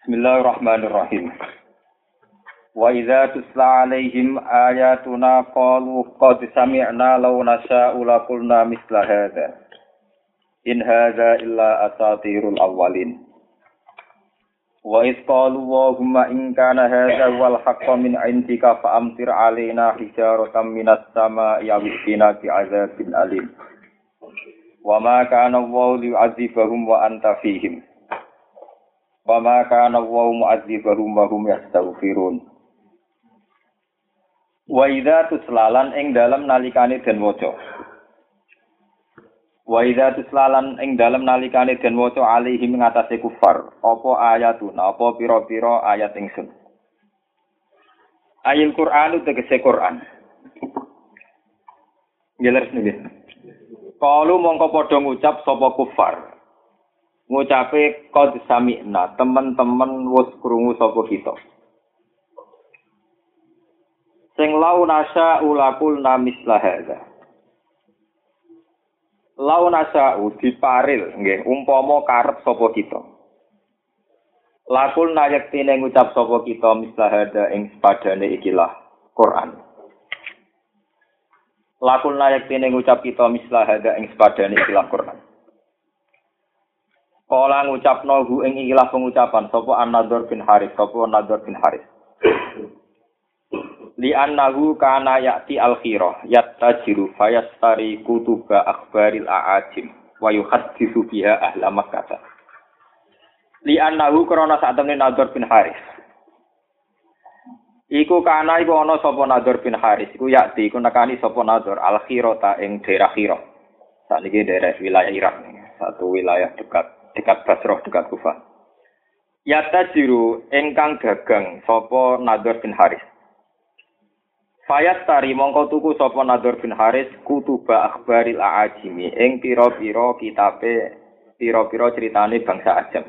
Bismillahirrahmanirrahim. Wa idza tusla alaihim ayatuna qalu qad sami'na law nasha'u la qulna misla hadza. In hadza illa asatirul awwalin. Wa idh qalu Allahumma in kana hadza wal haqqu min 'indika fa amtir 'alaina hijaratan minas sama'i aw istina bi'adzabin alim. Wa ma kana Allahu liyu'adzibahum wa anta fihim. Wa ma kana Allahu mu'adzibahum wa hum yastaghfirun. Wa idza tuslalan ing dalem nalikane den waca. Wa idza tuslalan ing dalem nalikane den waca alaihim ngatasé kufar, apa ayatuna, apa pira-pira ayat ingsun. Ayil Qur'an tegese Qur'an. Jelas nih. Kalu mongko padha ngucap sapa kufar. Ngucape qad sami'na, teman-teman wis krungu sapa kita. Sing lau nasa ulakul namis lahada. Lau nasa diparil nggih umpama karep sapa kita. Lakul nayak tine ngucap sapa kita mislahada ing sepadane ikilah Quran. Lakul nayak tine ngucap kita mislahada ing sepadane ikilah Quran. Kala ngucapno hu ing ikilah pengucapan sapa An-Nadhr bin Haris, sapa An-Nadhr bin Haris. Li annahu kana ya'ti al-khirah yattajiru fayastari kutuba akhbaril a'ajim wa yuhaddithu biha ahla Makkah. Li annahu krana sak temene Nadhr bin Haris. Iku kana iku ana sapa Nadhr bin Haris, iku yakti iku nekani sapa Nadhr al-khirata ing daerah Khirah. Sakniki daerah wilayah Irak, satu wilayah dekat dekat Basrah dekat Kufah. Yata jiru engkang dagang sapa Nadhr bin Haris. Fayat tari mongko tuku sapa Nadhr bin Haris kutuba akhbaril aajimi ing pira-pira kitabe pira-pira critane bangsa Ajam.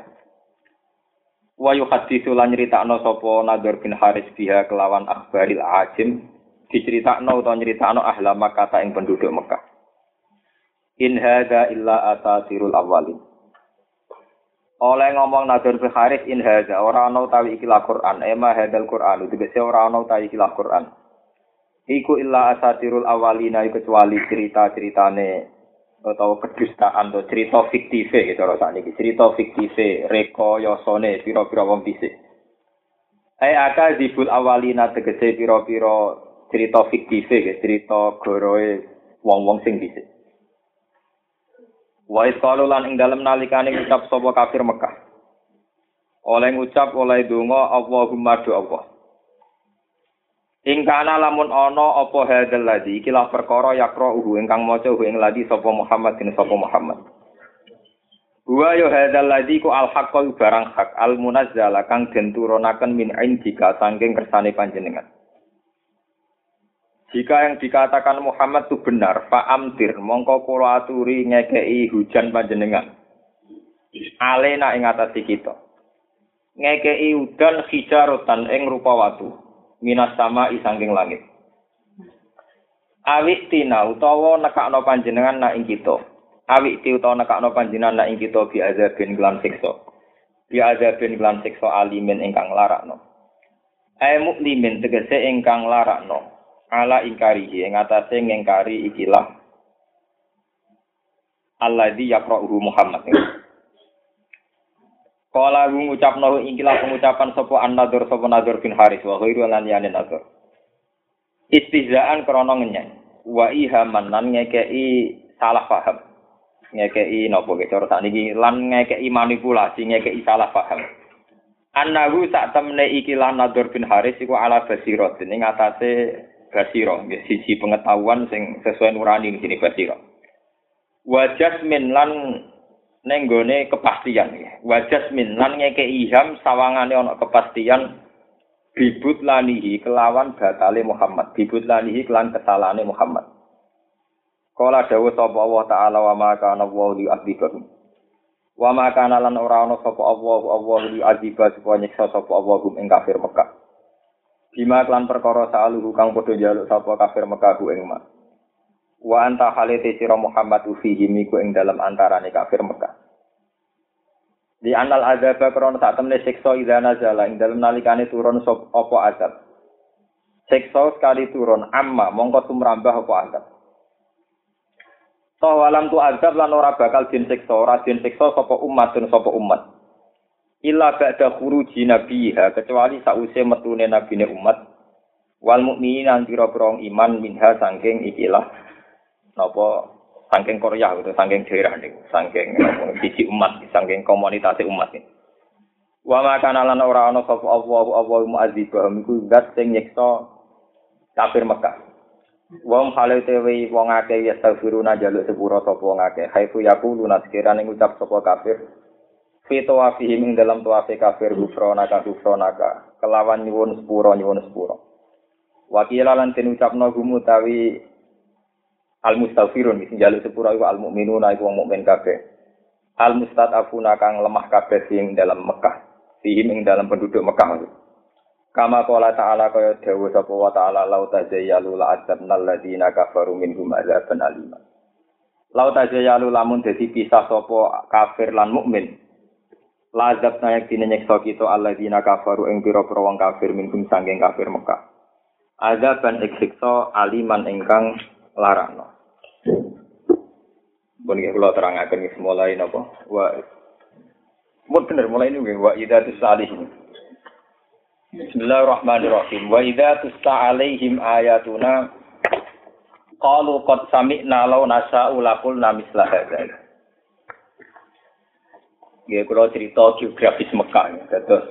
Wa yuhaditsu lan nyritakno sapa Nadhr bin Haris biha kelawan akhbaril aajim diceritakno utawa nyritakno ahla Makkah ing penduduk Mekah. In illa asatirul awwalin. Oleh ngomong Nadir bin Haris in hadza ora ana utawi ikilah Quran. Ema hadzal Quran. Tegese ora ana utawi ikilah Quran. Iku illa asatirul awalina kecuali cerita-ceritane atau kedustaan atau cerita fiktif gitu rasane iki cerita fiktif reko pira-pira wong dhisik. Ai aka dibul awalina tegese pira-pira cerita fiktif cerita goroe wong-wong sing dhisik Wa isqalu lan ing dalem nalikane ngucap sapa kafir Mekah. Oleh ngucap oleh donga Allahumma do Allah. Ing kana lamun ana apa hadzal ladzi ikilah perkara yakra'uhu ingkang maca hu ing ladzi sapa Muhammad bin sapa Muhammad. Wa yo hadzal ladzi ku al haqqu barang hak al munazzala kang den turunaken min indika saking kersane panjenengan. Jika yang dikatakan Muhammad itu benar, Pak Amtir, mongko kula aturi ngekei hujan panjenengan. Alena ing atasi kita. Ngekei udan hijarotan ing rupa watu. Minas sama isangking langit. Awik tina utawa nekakno panjenengan na ing kita. Awik ti utawa nekakno panjenengan na ing kita bi azabin kelan siksa. Bi azabin kelan siksa alimin ingkang larakno. Ai muklimin tegese ingkang larakno. Ala ingkarihi ing atase ngengkari ikilah alladzi yaqra'uhu Muhammad. Kala ngucapno ikilah pengucapan sapa an-nadhr sapa nadhr bin Haris wa ghairu lan yani nadhr. Istihzaan krana ngenyek wa ihaman lan ngekei salah paham. Ngekei napa ge cara sakniki lan ngekei manipulasi ngekei salah paham. Annahu sak temne ikilah Nadhr bin Haris iku ala basirat ning atase basiro, sisi pengetahuan sing sesuai nurani di sini basiro. Wajasmin lan nenggone kepastian nggih. Wajasmin lan ngeke iham sawangane ana kepastian bibut lanihi kelawan batale Muhammad. Bibut lanihi kelan kesalahane Muhammad. Kala dawuh sapa Allah taala wa ma kana wa li ahdikahum. Wa ma kana lan ora ana sapa Allah Allah li adiba supaya nyiksa sapa Allah ing kafir Mekah. Bima klan perkara sa'aluhu kang padha njaluk sapa kafir Mekah ku ing mak. Wa anta halite sira Muhammad fihi miku ing dalam antarane kafir Mekah. Di anal azab krana sak temne siksa idza nazala ing dalem nalikane turun sop apa azab. Siksa sekali turun amma mongko tumrambah apa azab. Toh walam tu azab lan ora bakal din siksa, ora din siksa sapa dan sapa umat. Illa ba'da khuruji nabiha kecuali sause metune nabine umat wal mukminin lan pira-pira iman minha saking ikilah napa saking Korea gitu, saking daerah niku, saking sisi umat, saking komunitas umat ini. Wa ma kana lan ora ana sapa Allah Allah mu'adzibahum iku zat sing nyiksa kafir Mekah. Wong hale tewe wong akeh ya tafsiruna jaluk sepuro sapa wong akeh. Haifu yaqulu naskirane ngucap sapa kafir. Fi tawafihim ing dalam tawafe kafir gufrona ka gufrona ka. Kelawan nyuwun sepuro nyuwun sepuro. Wakila lan den ucapno gumutawi al mustaghfirun sing jaluk sepura iku al mukminuna iku wong mukmin kabeh al mustadafuna kang lemah kabeh sing dalam Mekah sihim ing dalam penduduk Mekah kama qala ta'ala kaya dawuh sapa wa ta'ala lau tazayyalu la adzabna alladziina kafaru minhum adzaban alima lau tazayyalu lamun dadi pisah sapa kafir lan mukmin lazab na yang nyekso kita alladzina kafaru ing pira-pira wong kafir minhum sanging kafir Mekah azaban iksiksa aliman ingkang larano Pun nggih kula terangaken wis mulai napa? Wa Mun bener mulai ini wa idza tusalihin. Bismillahirrahmanirrahim. Wa idza tusta alaihim ayatuna qalu qad sami'na law nasa'u laqulna misla hadzal. Nggih kula cerita geografis Mekah. Terus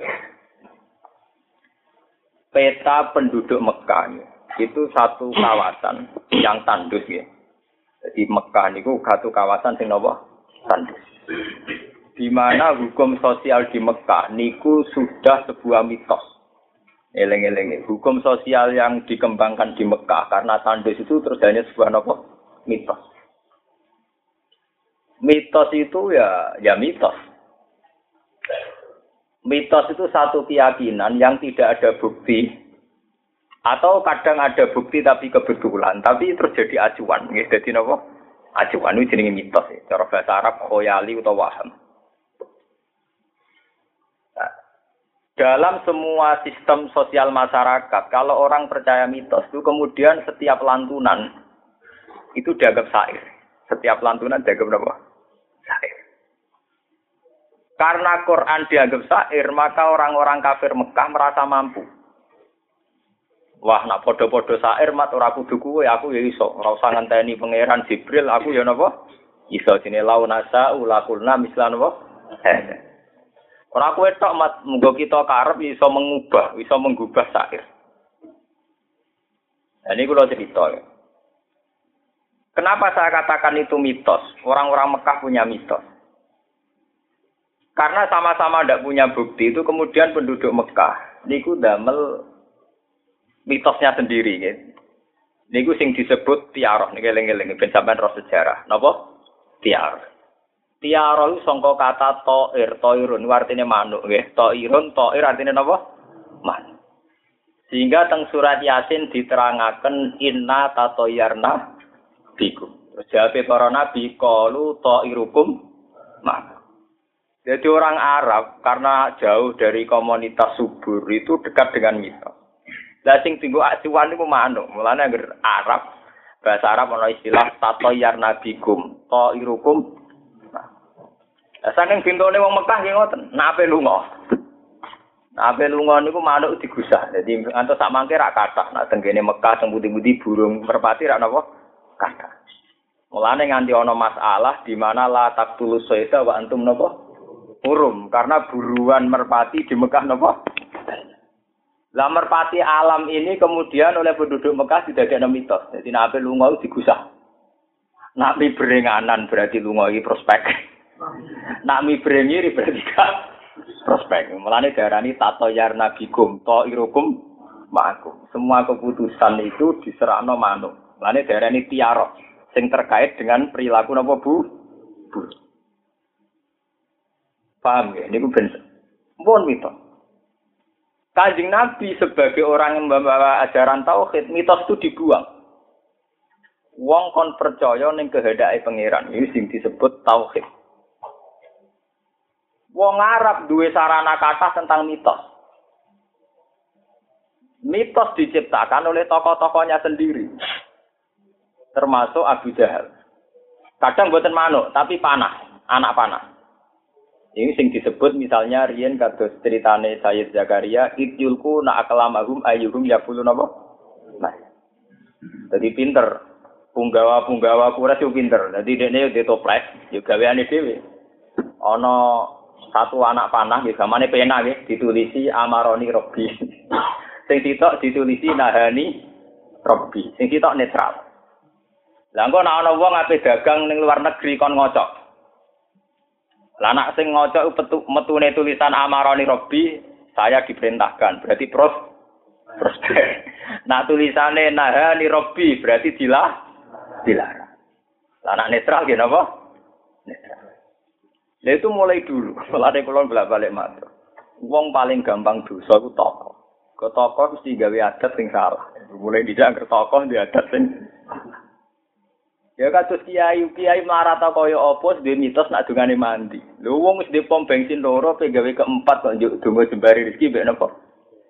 peta penduduk Mekah itu satu kawasan yang tandus ya. Jadi Mekah niku satu kawasan sing napa? Tandus. Di mana hukum sosial di Mekah niku sudah sebuah mitos. Eleng-eleng hukum sosial yang dikembangkan di Mekah karena tandus itu terus hanya sebuah napa? Mitos. Mitos itu ya ya mitos. Mitos itu satu keyakinan yang tidak ada bukti atau kadang ada bukti tapi kebetulan, tapi terjadi acuan. Nggih, dadi napa? Acuan itu jenenge mitos. Ya. Cara bahasa Arab khoyali utawa waham. Nah, dalam semua sistem sosial masyarakat, kalau orang percaya mitos itu kemudian setiap lantunan itu dianggap sair. Setiap lantunan dianggap apa? Sair. Karena Quran dianggap sair, maka orang-orang kafir Mekah merasa mampu Wah, nak podo-podo sair mat ora kudu kuwe, aku ya iso. Ora usah ngenteni pangeran Jibril, aku ya napa? Iso sini lau nasa ulakulna mislan napa? Ora kuwe tok mat munggo kita karep iso mengubah, iso menggubah sair. Nah, ini kalau cerita ya. Kenapa saya katakan itu mitos? Orang-orang Mekah punya mitos. Karena sama-sama tidak punya bukti itu kemudian penduduk Mekah niku damel mitosnya sendiri ya. Niku sing disebut tiaroh niki eling-eling ben sampean roh sejarah. Napa? Tiaroh. Tiaroh itu sangka kata toir, toirun artinya manuk nggih. Toirun, toir artinya napa? Manuk. Sehingga teng surat Yasin diterangaken inna tatoyarna bikum. Terus jawab para nabi kalu toirukum manuk. Jadi orang Arab karena jauh dari komunitas subur itu dekat dengan mitos. Lah sing tinggu acuan niku manuk. Mulane Arab bahasa Arab ana istilah tatoyar nabikum, to irukum. Lah saking bintone wong Mekah nggih ngoten, nape lunga. Nape lunga niku manuk digusah. Dadi antuk sak mangke rak kathah. Nah tenggene Mekah teng putih-putih burung merpati rak napa? Kathah. Mulane nganti ana masalah di mana la taqtulus sayda wa antum napa? Urum karena buruan merpati di Mekah napa? Lah merpati alam ini kemudian oleh penduduk Mekah tidak ada mitos. Jadi nabi lunga digusah. Nabi berenganan berarti lunga iki prospek. Nabi berengiri berarti kan prospek. Mulane darani tato yar nabikum to irukum ma'akum. Semua keputusan itu diserahno manuk. Mulane darani tiarok sing terkait dengan perilaku napa Bu? Bu. Paham ya? Ini ben pun mitos. Kanjeng Nabi sebagai orang yang membawa ajaran tauhid, mitos itu dibuang. Wong kon percaya ning kehendake pangeran. Ini sing disebut tauhid. Wong Arab duwe sarana kata tentang mitos. Mitos diciptakan oleh tokoh-tokohnya sendiri. Termasuk Abu Jahal. Kadang buatan manuk, tapi panah, anak panah. Ini sing disebut misalnya Rien kados ceritane Sayyid Zakaria, idyulku na akalamahum ayyuhum yaqulun apa? Nah. Jadi pinter. Punggawa-punggawa kuras yo pinter. Jadi dene yo ditoples, yo gaweane dhewe. Ana satu anak panah nggih gamane pena nggih ditulisi Amaroni Robbi. sing sitok ditulisi Nahani Robbi. Sing sitok netral. Lah engko ana wong ape dagang ning luar negeri kon ngocok. Lah anak sing petu metune tulisan Amaroni Robbi, saya diperintahkan. Berarti pros prospek. Nah tulisannya Nahani Robbi berarti dilah dilarang. Lah anak netral gini apa? Netral. Lah itu mulai dulu. Mulai kulon bolak balik matur. Wong paling gampang dosa itu tokoh. Ke tokoh mesti gawe adat sing salah. Mulai tidak ke tokoh di adat sing Ya kados kiai kiai ta kaya apa duwe mitos nak dungane mandi. Lho wong wis pom bensin loro pe gawe keempat kok njuk donga jembari rezeki mbek napa?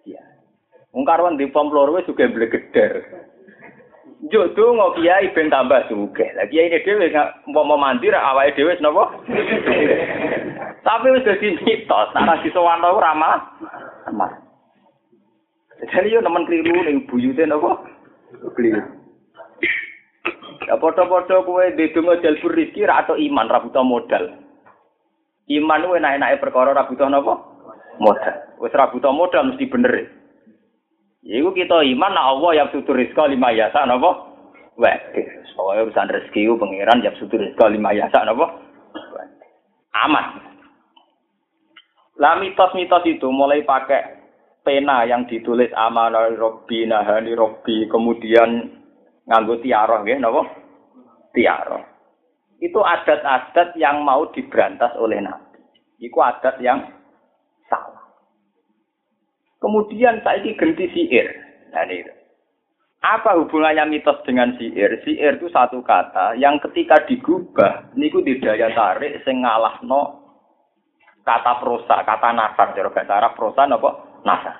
Iya. Wong karwan di pom loro wis juga blegeder. Njuk donga kiai ben tambah sugih. Lah kiai ini dhewe mau mandi ra awake dhewe napa? Tapi wis dadi mitos, nek disowan ora malah. Jadi yo nemen keliru ning buyute napa? Keliru. Ya padha-padha kowe ndedonga jalbur rezeki ra atau iman ra butuh modal. Iman kuwi enak-enake perkara ra butuh napa? Modal. Wis ra butuh modal mesti bener. Ya iku kita iman nek Allah yang sutur rezeki lima yasa napa? Wah, soalnya urusan rezeki ku pangeran yang sutur rezeki lima yasa napa? Aman. Lah mitos-mitos itu mulai pakai pena yang ditulis amanah Robbi, nahani Robbi, kemudian nganggo tiara nggih napa? Tiara. Itu adat-adat yang mau diberantas oleh Nabi. Iku adat yang salah. Kemudian saiki ganti siir. Nah ini. Apa hubungannya mitos dengan siir? Siir itu satu kata yang ketika digubah niku didaya tarik sing ngalahno kata prosa, kata nasar cara bahasa Arab prosa napa? Nasar.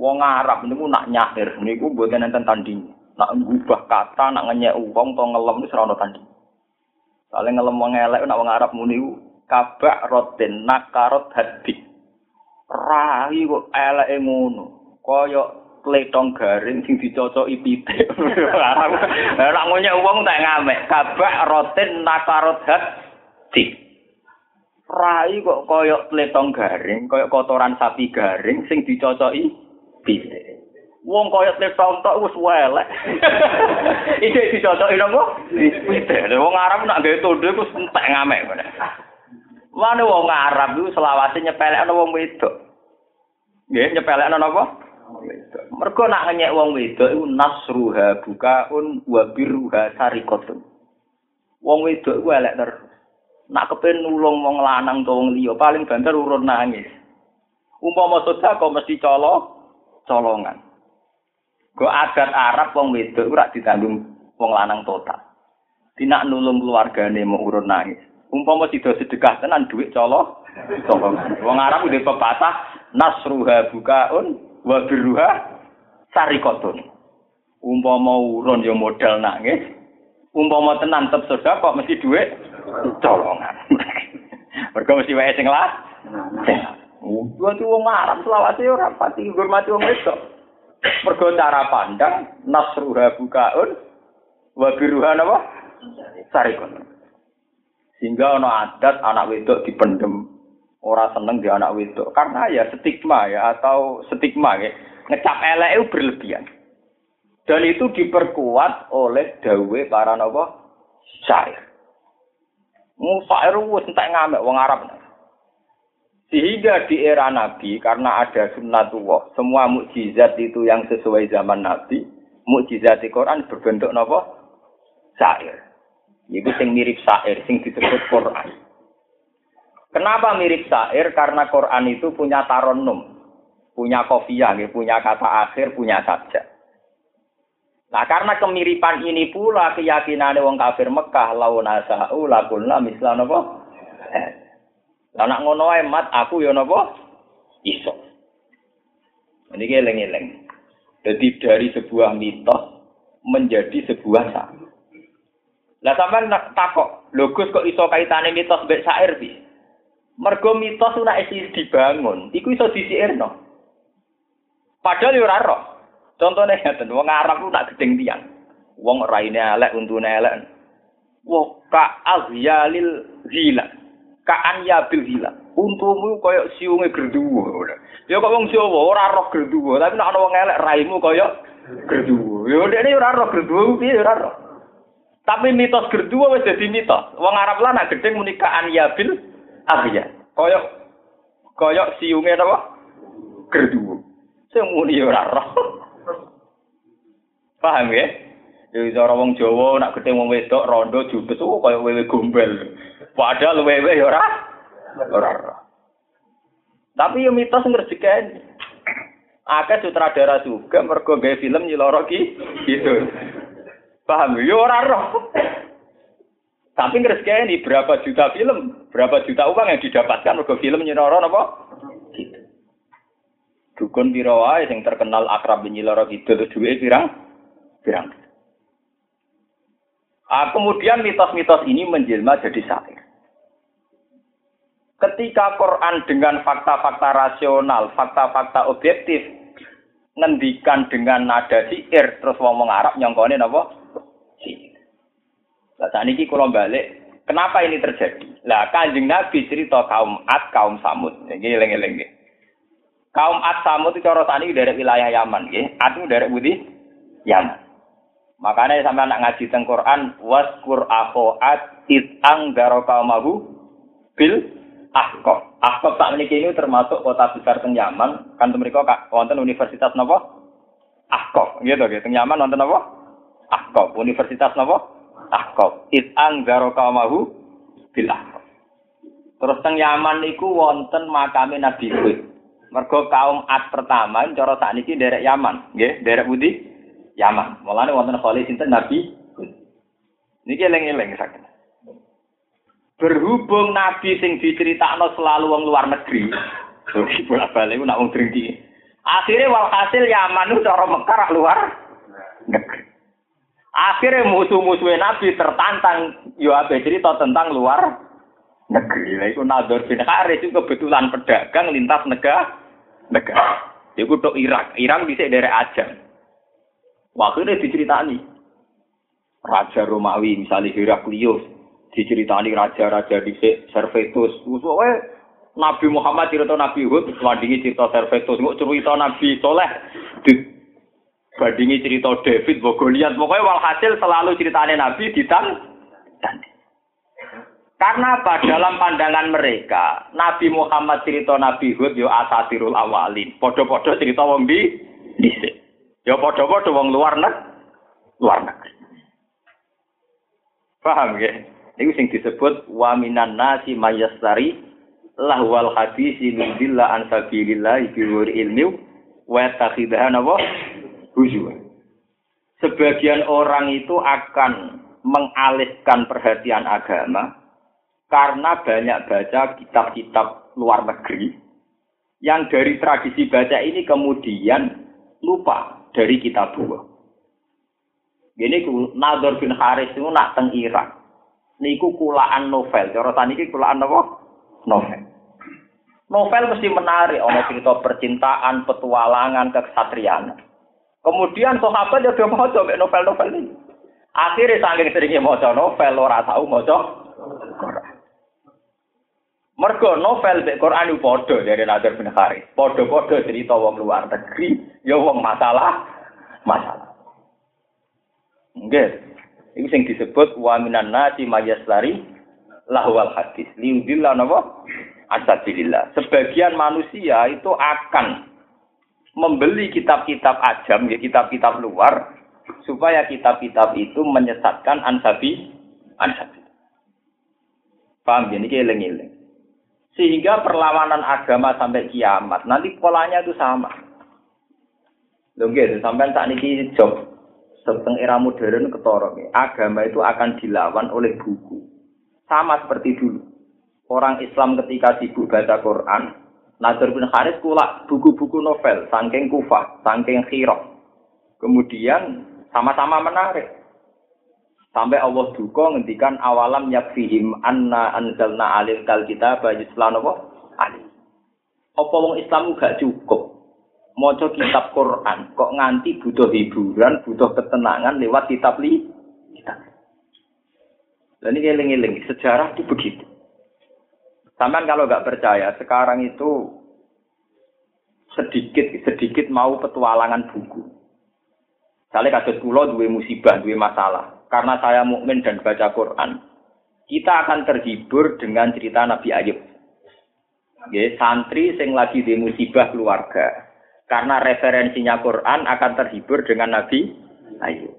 Wong Arab niku nak nyair niku mboten enten tandinge. Nak ngubah kata, nak ngenyek uang, atau ngelem itu serana tadi. Kalau ngelem wong elek, nak wong Arab muni kabak rotin, nakarot hadi. Rai kok elek ngono. Kaya kletong garing sing dicocoki pitik. Lah ngenyek uang tak ngamek. Kabak rotin, nakarot hadi. Rai kok kaya kletong garing, kaya kotoran sapi garing sing dicocoki pitik. Wong kaya tlepon tok wis welek. Iki dicocoki napa? Wite. Wong Arab nak gawe tondo iku entek ngamek. Mane wong Arab iku selawase nyepelekno wong wedok. Nggih, nyepelekno napa? Mergo nak ngenyek wong wedok iku nasruha bukaun wa birruha sarikatun. Wong wedok iku elek terus. Nak kepen nulung wong lanang to wong liya paling banter urun nangis. Umpama sedekah kok mesti colo colongan. Go adat Arab wong wedok ora ditanggung wong lanang total. Tidak nulung keluargane mau urun nangis. Umpama sida sedekah tenan duit colo. Wong Arab udah pepatah nasruha bukaun wa birruha sarikotun. Umpama urun ya modal nangis. Umpama tenan tetep sedekah mesti duit colongan. Mergo mesti wae sing lah. Wong wong Arab selawase ora pati ngurmati wong wedok. Mergo cara pandang nasruha bukaun wa biruha napa? Sarikun. Sehingga ana adat anak wedok dipendem. Ora seneng di anak wedok. Karena ya stigma ya atau stigma ya ngecap elek berlebihan. Dan itu diperkuat oleh dawe para napa? Syair. Musair wis entek ngamek wong Arab. Sehingga di era Nabi, karena ada sunnatullah, semua mukjizat itu yang sesuai zaman Nabi, mukjizat di Quran berbentuk nopo syair. Itu yang mirip syair, yang disebut Quran. Kenapa mirip syair? Karena Quran itu punya taronum, punya kofiah, punya kata akhir, punya saja. Nah karena kemiripan ini pula keyakinan wong kafir Mekah lawan asa'u lakulna misla nopo. Lah nak ngono ae mat aku ya napa? Iso. Ini eleng-eleng. Jadi dari sebuah mitos menjadi sebuah syair. Lah sampean takok, lho Gus kok iso kaitane mitos mbek syair piye? Mergo mitos ora isi dibangun, iku iso disiirno. Padahal yo ora roh. Contone ngeten, wong ku nak gedeng tiang. Wong raine elek, untune elek. Wong ka azyalil zila. Ka anyabil zila. Untumu koyo siunge gerduwo. Ya kok wong Jawa ora roh gerduwo, tapi nek ana wong elek raimu koyo gerduwo. Ya dekne ora roh gerduwo piye ora roh. Tapi mitos gerduwo wis dadi mitos. Wong Arab lah nak gedeng muni ka anyabil Arya. Koyok koyok siunge napa? Gerduwo. Sing muni ora roh. Paham ya? Jadi wong Jawa nak wong wedok rondo judes oh kaya wewe gombel. Padahal wewe ya ora ora. Tapi yo mitos ngrejekeni. Akeh sutradara juga mergo film nyiloro ki gitu. Paham yo ora roh. Tapi ngrejekeni berapa juta film, berapa juta uang yang didapatkan mergo film nyiloro napa? Gitu. Dukun piro wae sing terkenal akrab nyiloro gitu duwe pirang? Pirang. Ah, kemudian mitos-mitos ini menjelma jadi syair. Ketika Quran dengan fakta-fakta rasional, fakta-fakta objektif, ngendikan dengan nada syair, terus ngomong Arab nyongkone napa? Lah saat ini kalau balik, kenapa ini terjadi? Lah kanjeng Nabi cerita kaum Ad, kaum Samud. Ini eleng-eleng Kaum Ad Samud itu cara tani dari wilayah Yaman, ya. Ad itu dari Budi Yaman. Makanya sampai anak ngaji teng Quran waskur akhoat it anggaro kaumahu bil ahqaf. Ahqaf tak meniki ini termasuk kota besar teng Yaman. Kan mereka wonten universitas napa? Ahqaf. Gitu gitu. Teng Yaman wonten napa? Ahqaf. Universitas napa? Ahqaf. It anggaro kaumahu bil ahqaf. Terus teng Yaman niku wonten makame Nabi Hud. Mergo kaum Ad pertama cara sakniki derek Yaman, nggih, derek Budi Yaman. Mulane wonten khalil sinten Nabi Niki eling-eling sakit. Berhubung Nabi sing diceritakno selalu wong luar negeri. Sorry, bolak-balik nak wong drengki. Akhirnya walhasil Yaman itu cara Mekar luar negeri. Akhirnya musuh-musuhnya Nabi tertantang yo abe cerita tentang luar negeri. Lah iku Nador bin Haris itu kebetulan pedagang lintas negara negara. Iku tok Irak. Irak bisa dari Ajam. Akhirnya diceritani. Raja Romawi, misalnya Heraklius, diceritani raja-raja di Servetus. Soalnya Nabi Muhammad cerita Nabi Hud, bandingi cerita Servetus, nggak cerita Nabi Soleh, bandingi cerita David, Bogoliat. Pokoknya walhasil selalu ceritanya Nabi ditan. Karena apa? Dalam pandangan mereka, Nabi Muhammad cerita Nabi Hud yo asatirul awalin. Podo-podo cerita wong di dhisik. Ya padha-padha wong luar nek luar negeri. Paham ya? Ini sing disebut wa minan nasi mayastari lahwal hadisi min dilla an sabilillah bi ilmi wa takhidahan. Sebagian orang itu akan mengalihkan perhatian agama karena banyak baca kitab-kitab luar negeri yang dari tradisi baca ini kemudian lupa dari kita dua. Gini ku Nador bin Haris itu nak teng Irak. Niku kulaan novel. Cara tani iki kulaan apa? Novel. Novel mesti menarik, ono cerita percintaan, petualangan, kesatriaan. Kemudian sahabat ya mau coba novel-novel ini. Akhirnya saking seringnya mau novel, ora tahu mau Mergo novel mek Quran itu padha dari Nadir bin Haris. Padha-padha cerita wong luar negeri, ya wong masalah masalah. Nggih. Iku sing disebut wa minan nasi mayaslari lahwal hadis. Liudillah napa? Asabilillah. Sebagian manusia itu akan membeli kitab-kitab ajam, ya kitab-kitab luar, supaya kitab-kitab itu menyesatkan ansabi ansabi. Paham ya? Ini eling-eling. Sehingga perlawanan agama sampai kiamat, nanti polanya itu sama. Lho nggih, sampai saat ini job seteng era modern ketorok. Agama itu akan dilawan oleh buku. Sama seperti dulu. orang Islam ketika sibuk baca Quran, Nadir bin Haris kulak buku-buku novel, saking kufah, saking khirok. Kemudian sama-sama menarik. Sampai Allah duka ngendikan awalam yakfihim anna anzalna alil kal kita yuslan apa? Ali. Apa wong Islam gak cukup maca kitab Quran kok nganti butuh hiburan, butuh ketenangan lewat kitab li kitab. Dan ini eling-eling, sejarah itu begitu. Sampai kalau nggak percaya, sekarang itu sedikit sedikit mau petualangan buku. Saya kasus pulau dua musibah, dua masalah karena saya mukmin dan baca Quran, kita akan terhibur dengan cerita Nabi Ayub. Ya, santri sing lagi di musibah keluarga. Karena referensinya Quran akan terhibur dengan Nabi Ayub.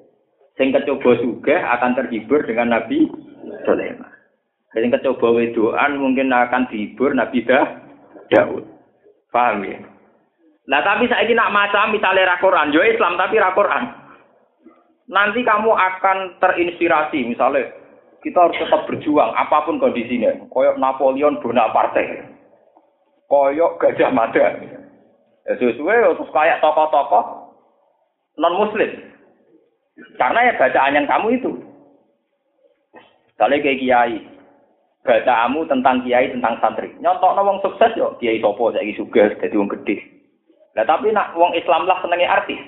Sing kecoba juga akan terhibur dengan Nabi Sulaiman. Sing kecoba wedoan mungkin akan dihibur Nabi Dah Daud. Paham ya? Nah tapi saya ini nak macam misalnya rakoran, jo Islam tapi rakoran nanti kamu akan terinspirasi misalnya kita harus tetap berjuang apa pun kondisinya koyok Napoleon Bonaparte koyok Gajah Mada ya sesuai terus kayak tokoh-tokoh non muslim karena ya bacaan yang kamu itu. Misalnya kayak kiai bacaanmu tentang kiai tentang santri. Nyontok wong sukses yo kiai sopo saya suga jadi wong gede. Nah tapi nak wong Islam lah senengnya artis.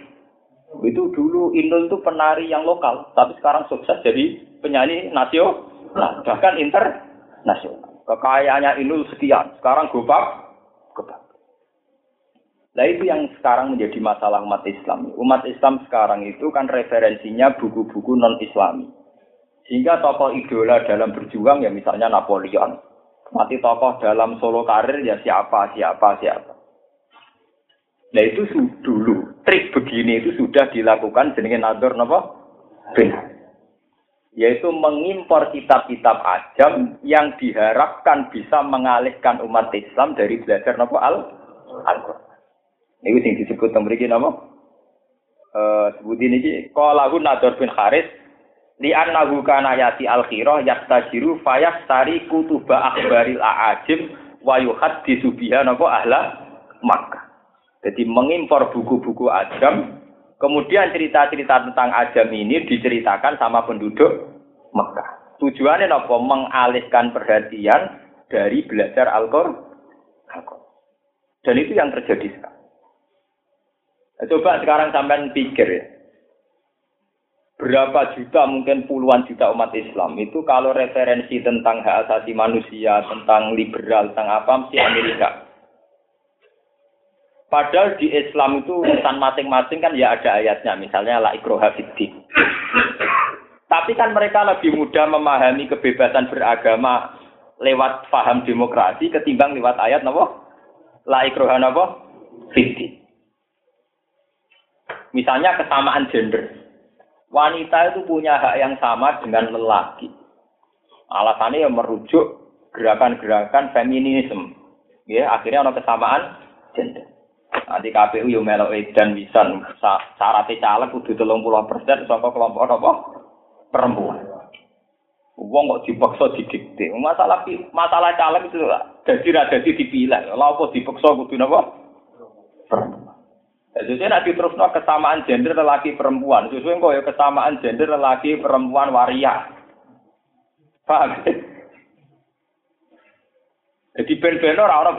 Itu dulu Inul itu penari yang lokal, tapi sekarang sukses jadi penyanyi nasional, bahkan internasional. Kekayaannya Inul sekian, sekarang gobak, gobak. Nah itu yang sekarang menjadi masalah umat Islam. Umat Islam sekarang itu kan referensinya buku-buku non-Islami. Sehingga tokoh idola dalam berjuang ya misalnya Napoleon. Mati tokoh dalam solo karir ya siapa, siapa, siapa. Nah itu dulu trik begini itu sudah dilakukan jenenge nador? Benar. Yaitu mengimpor kitab-kitab ajam yang diharapkan bisa mengalihkan umat Islam dari belajar napa al Al-Qur'an. Ini sing disebut mriki napa? Eh sebut ini qalahu Nador bin Haris li annahu kana yati al-khirah yastajiru fayastari kutuba akhbaril a'ajim wa yuhaddisu biha napa ahla Makkah. Jadi mengimpor buku-buku ajam, kemudian cerita-cerita tentang ajam ini diceritakan sama penduduk Mekah. Tujuannya apa? Mengalihkan perhatian dari belajar Al-Qur'an. Dan itu yang terjadi sekarang. Nah, coba sekarang sampai pikir ya. Berapa juta, mungkin puluhan juta umat Islam itu kalau referensi tentang hak asasi manusia, tentang liberal, tentang apa, mesti Amerika. Padahal di Islam itu urusan masing-masing kan ya ada ayatnya, misalnya la ikroha. Tapi kan mereka lebih mudah memahami kebebasan beragama lewat paham demokrasi ketimbang lewat ayat napa? La ikroha napa? Fiddin. Misalnya kesamaan gender. Wanita itu punya hak yang sama dengan lelaki. Alasannya yang merujuk gerakan-gerakan feminisme. Ya, akhirnya ada kesamaan gender. Nanti KPU yo melok dan bisa syaratnya caleg kudu telung puluh persen saka kelompok apa perempuan. Wong kok dipaksa didikte. Masalah masalah caleg itu lah. Jadi ra dadi dipilih. Lha apa dipaksa kudu napa? Perempuan. Jadi nak diterusno kesamaan gender lelaki perempuan. Sesuai kok ya kesamaan gender lelaki perempuan waria. Paham? Jadi ben-ben ora ora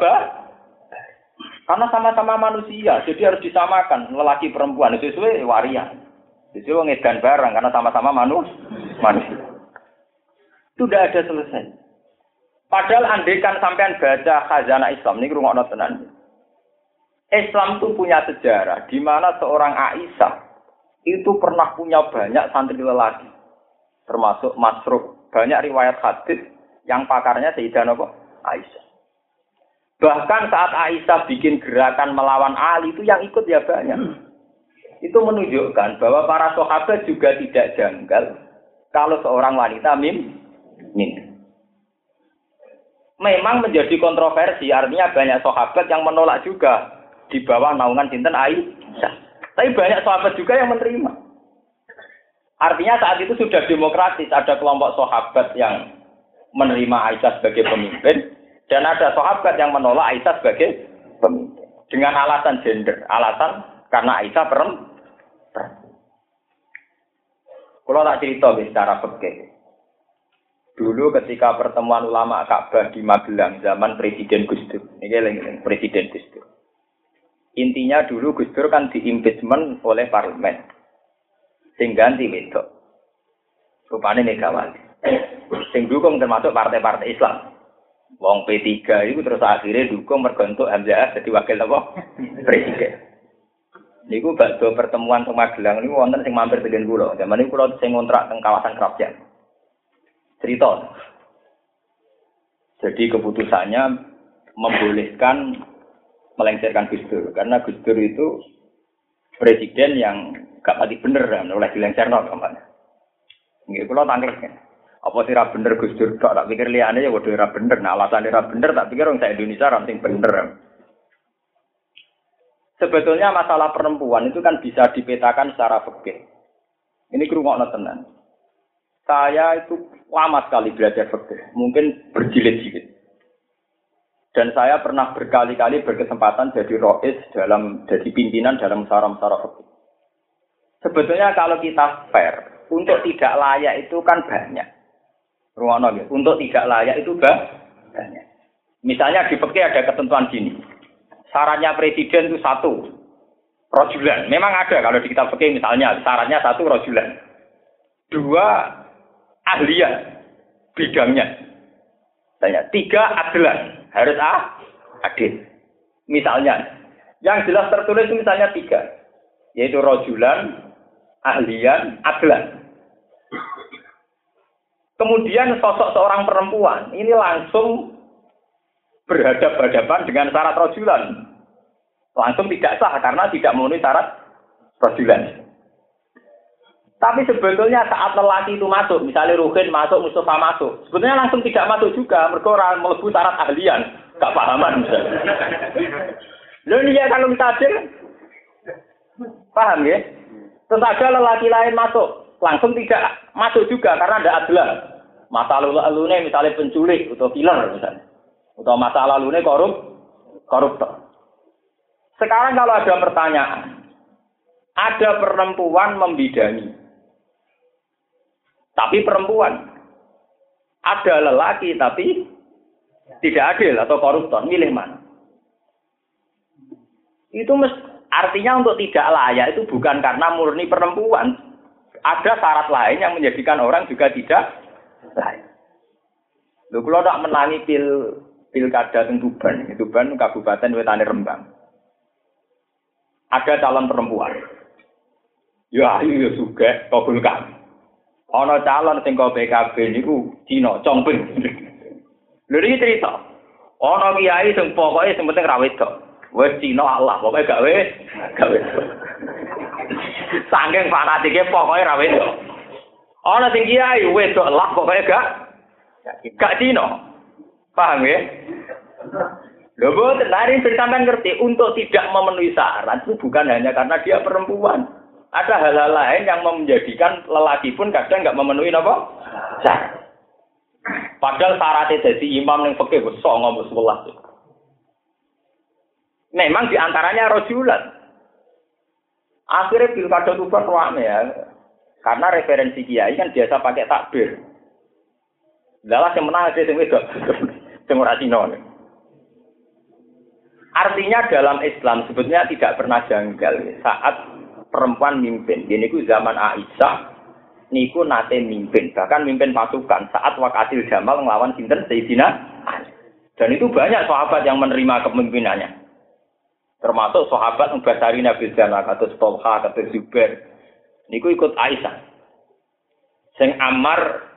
karena sama-sama manusia, jadi harus disamakan lelaki perempuan sesuai waria. Sesuai ngedan barang karena sama-sama manus, manusia. Itu sudah ada selesai. Padahal andekan sampean baca khazanah Islam ini rumah tenan. Islam itu punya sejarah di mana seorang Aisyah itu pernah punya banyak santri lelaki, termasuk Masruk. Banyak riwayat hadis yang pakarnya Sayyidah Aisyah. Bahkan saat Aisyah bikin gerakan melawan Ali itu yang ikut ya banyak. Itu menunjukkan bahwa para sahabat juga tidak janggal kalau seorang wanita mim min. Memang menjadi kontroversi, artinya banyak sahabat yang menolak juga di bawah naungan sinten Aisyah. Tapi banyak sahabat juga yang menerima. Artinya saat itu sudah demokratis, ada kelompok sahabat yang menerima Aisyah sebagai pemimpin dan ada sahabat yang menolak Aisyah sebagai pemimpin dengan alasan gender, alasan karena Aisyah perempuan. Kalau tak cerita secara fikih. Dulu ketika pertemuan ulama Ka'bah di Magelang zaman Presiden Gus Dur. Ini Presiden Gus Dur. Intinya dulu Gus Dur kan diimpeachment oleh parlemen. Sing ganti wedok. Rupane Megawati. Sing dukung termasuk partai-partai Islam. Wong P3 itu terus akhirnya dukung mergo untuk Hamzah jadi wakil apa? Presiden. Niku bakso pertemuan sama Magelang niku wonten sing mampir dengan kula. Zaman niku kula sing ngontrak teng kawasan Kerapjan. Cerita. Jadi keputusannya membolehkan melengsarkan Gus Dur karena Gus Dur itu presiden yang gak pati bener kan oleh dilengserno kampanye. Nggih kula tanglet kan. Apa sih ra bener Gus Dur kok tak pikir liyane ya waduh ra bener. Nah alasan ra bener tak pikir orang saya Indonesia ra sing bener. Sebetulnya masalah perempuan itu kan bisa dipetakan secara fikih. Ini kerungokno tenan. Saya itu lama sekali belajar fikih, mungkin berjilid-jilid. Dan saya pernah berkali-kali berkesempatan jadi rois dalam jadi pimpinan dalam musara-musara fikih. Sebetulnya kalau kita fair, untuk tidak layak itu kan banyak. Ruang ya. Untuk tidak layak itu banyak. Misalnya di ada ketentuan gini. Syaratnya presiden itu satu. Rojulan. Memang ada kalau di kitab fikih misalnya syaratnya satu rojulan. Dua ahlian bidangnya. Tanya, tiga adalah harus ah, adil. Misalnya, yang jelas tertulis misalnya tiga, yaitu rojulan, ahlian, adlan. Kemudian sosok seorang perempuan ini langsung berhadap-hadapan dengan syarat rojulan. Langsung tidak sah karena tidak memenuhi syarat rojulan. Tapi sebetulnya saat lelaki itu masuk, misalnya Ruhin masuk, Mustafa masuk, sebetulnya langsung tidak masuk juga, mereka orang melebu syarat ahlian, gak pahaman misalnya. Lalu dia kalau adil, paham ya? Terus ada lelaki lain masuk, langsung tidak masuk juga karena ada adalah Masa lalu ini misalnya penculik atau killer misalnya. Atau masa lalu ini korup, koruptor. Sekarang kalau ada pertanyaan, ada perempuan membidani, tapi perempuan. Ada lelaki tapi tidak adil atau koruptor, milih mana? Itu mes, artinya untuk tidak layak itu bukan karena murni perempuan. Ada syarat lain yang menjadikan orang juga tidak layak. Lu kalau tak menangi pil pilkada di Tuban, Tuban Kabupaten Wetane Rembang. Ada calon perempuan. Ya, iya juga, kabulkan. Ana calon sing kok PKB niku Cina Chongping. Lha iki cerita. Ana kiai sing pokoke sing penting ra wedok. Wis Cina Allah, pokoke gak wis gak wis. Sangking fanatike pokoke ra wedok. Ana sing kiai wedok Allah pokoke gak gak Cina. Paham ya? Lho boten, sampean ngerti untuk tidak memenuhi syarat itu bukan hanya karena dia perempuan. Ada hal-hal lain yang menjadikan lelaki pun kadang nggak memenuhi apa? Syarat. Padahal syaratnya jadi imam yang pakai besok ngomong sebelah. Memang di antaranya rojulan. Akhirnya pilkada itu rame ya. Karena referensi kiai kan biasa pakai takbir. Dalam yang menang aja yang wedok. Yang Artinya dalam Islam sebetulnya tidak pernah janggal saat perempuan mimpin. Ini ku zaman Aisyah niku nate mimpin, bahkan mimpin pasukan saat wakatil Jamal melawan sinten Sayyidina. Dan itu banyak sahabat yang menerima kepemimpinannya. Termasuk sahabat Mbasari Nabi Jamal atau Tolha atau Zubair. Niku ikut Aisyah. Sing Ammar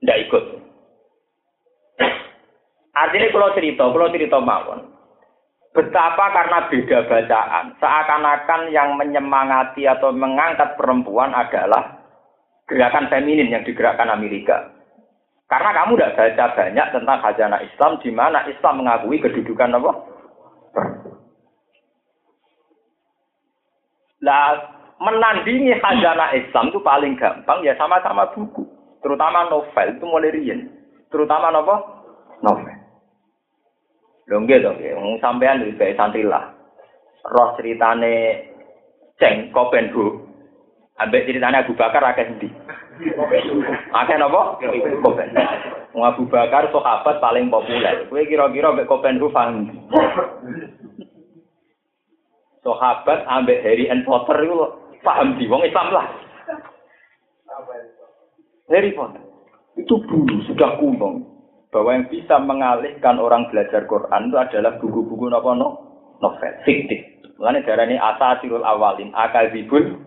ndak ikut. Artinya kalau cerita, kalau cerita mawon. Betapa karena beda bacaan, seakan-akan yang menyemangati atau mengangkat perempuan adalah gerakan feminin yang digerakkan Amerika. Karena kamu tidak baca banyak tentang khazanah Islam, di mana Islam mengakui kedudukan apa? Lah, menandingi khazanah Islam itu paling gampang ya sama-sama buku, terutama novel itu mulai rian. Terutama napa? Novel. Lho nggih to, wong sampean wis bae santri lah. Roh ceritane Ceng Kopenhu. Ambek ceritane Abu Bakar akeh endi? Akeh napa? Kopen. Wong Abu Bakar sahabat paling populer. Kowe kira-kira ambek Kopenhu paham? Sahabat ambek Harry and Potter itu paham di wong Islam lah. Harry Potter itu dulu sudah kuno bahwa yang bisa mengalihkan orang belajar Quran itu adalah buku-buku nopo no? novel fiktif. Mulane darani asasirul awalin akal bibul.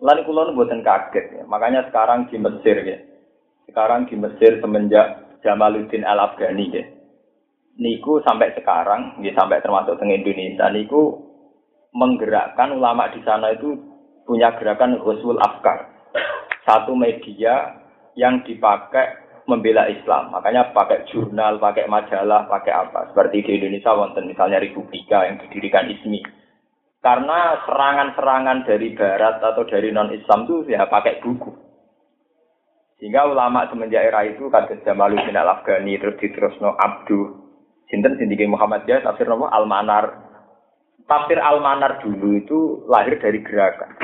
Mulane kula nu mboten kaget ya. Makanya sekarang di Mesir ya. Sekarang di Mesir semenjak Jamaluddin Al-Afghani ya. Niku sampai sekarang, ya sampai termasuk dengan Indonesia, niku menggerakkan ulama di sana itu punya gerakan Ghuswul Afkar. Satu media yang dipakai membela Islam. Makanya pakai jurnal, pakai majalah, pakai apa. Seperti di Indonesia wonten misalnya Republika yang didirikan ISMI. Karena serangan-serangan dari barat atau dari non-Islam itu ya pakai buku. Sehingga ulama semenjak era itu kata Jamaluddin Al-Afghani terus diterusno Abdu Sinten Sindiki Muhammad ya tafsir nama Al-Manar. Tafsir Al-Manar dulu itu lahir dari gerakan.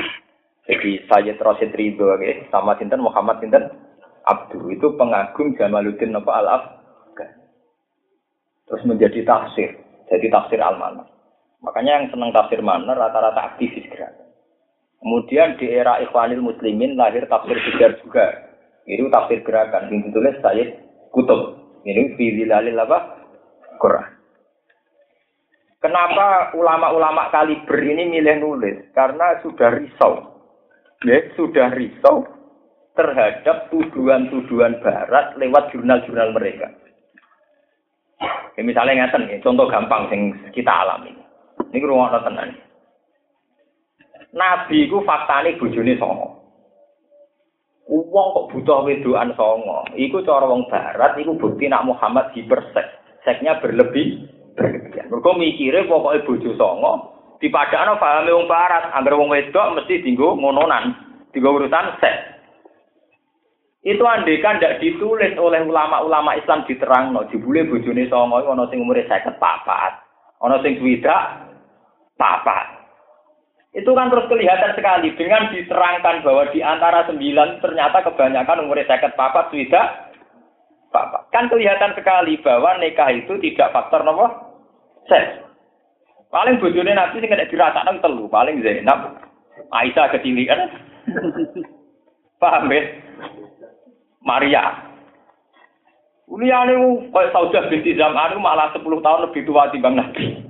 Jadi Sayyid Rasid Ridho okay? sama Sinten Muhammad Sinten Abdu itu pengagum Jamaluddin Napa al Terus menjadi tafsir, jadi tafsir al-manar. Makanya yang senang tafsir manar rata-rata aktivis gerakan. Kemudian di era Ikhwanil Muslimin lahir tafsir Bijar juga. Itu tafsir gerakan. Yang ditulis Sayyid Kutub. Ini Fizilalil apa? Quran. Kenapa ulama-ulama kaliber ini milih nulis? Karena sudah risau. Ya, sudah risau terhadap tuduhan-tuduhan barat lewat jurnal-jurnal mereka. Ya, misalnya ngeten ya, contoh gampang yang kita alami. Ini ruang tenan. Nabi ku faktane bojone songo. Uang kok butuh wedoan songo. Iku cara wong barat iku bukti nak Muhammad hipersek. Seknya berlebih berlebihan. Mergo mikire pokoke bojo songo dipadakno pahame wong barat, agar wong wedok mesti dinggo ngononan, dinggo urusan seks. Itu andekan tidak ditulis oleh ulama-ulama Islam diterang no, jebule bojone songo ana sing umure 50 papat, ana sing swidak papat. Itu kan terus kelihatan sekali dengan diterangkan bahwa di antara sembilan ternyata kebanyakan umurnya seket papat swidak papat. Kan kelihatan sekali bahwa nikah itu tidak faktor nomor seks. Paling bojone nanti sing kena dirasakno telu, paling Zainab, Aisyah kan? Paham ya? Maria. Liyane kayak Saudah binti Zam'an malah 10 tahun lebih tua timbang Nabi.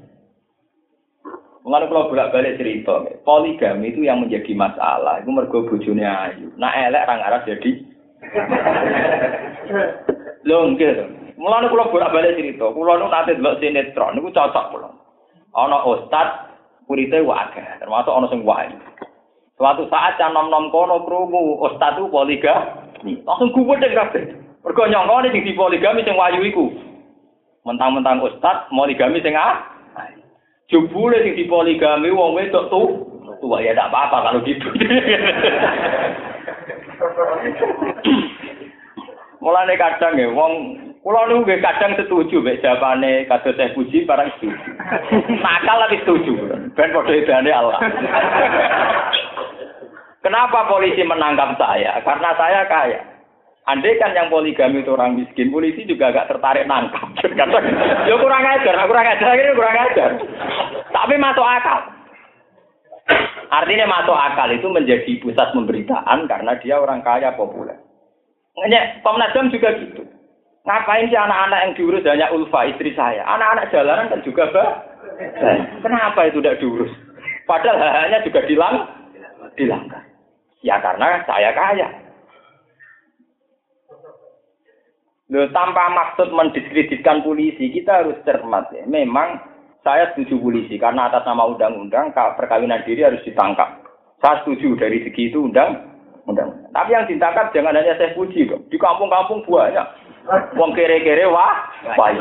Mengenai kalau bolak-balik cerita, poligami itu yang menjadi masalah. Itu mergo bojone ayu. Nah elek orang Arab jadi. Lho nggih. Mulane kula bolak-balik cerita, kula nu nate delok sinetron niku cocok kula. Ana ustad kurite wae, termasuk ana sing wae. Suatu saat can nom-nom kono krungu ustad itu poligami. Langsung gubedeng kabeh. Mergo nyongkone sing dipoligami sing wayu iku. Mentang-mentang ustad poligami sing ah. Jebule sing dipoligami wong wedok tuh. Tua ya tidak apa-apa kalau gitu. Mulane kadang ya wong kula niku nggih kadang setuju mek jawabane kados saya puji barang setuju. Nakal tapi setuju. Ben padha edane Allah. Kenapa polisi menangkap saya? Karena saya kaya. Andai kan yang poligami itu orang miskin, polisi juga agak tertarik nangkap. Ya kurang ajar, kurang ajar, ini kurang ajar. Tapi masuk akal. Artinya masuk akal itu menjadi pusat pemberitaan karena dia orang kaya populer. Nggak, Komnas HAM juga gitu. Ngapain sih anak-anak yang diurus hanya Ulfa, istri saya? Anak-anak jalanan kan juga bah. Kenapa itu tidak diurus? Padahal hanya juga dilang, dilanggar. Ya karena saya kaya. Loh, tanpa maksud mendiskreditkan polisi, kita harus cermat ya. Memang saya setuju polisi karena atas nama undang-undang perkawinan diri harus ditangkap. Saya setuju dari segi itu undang undang. Tapi yang ditangkap jangan hanya saya puji dong. Di kampung-kampung banyak. Wong kere-kere wah, wah.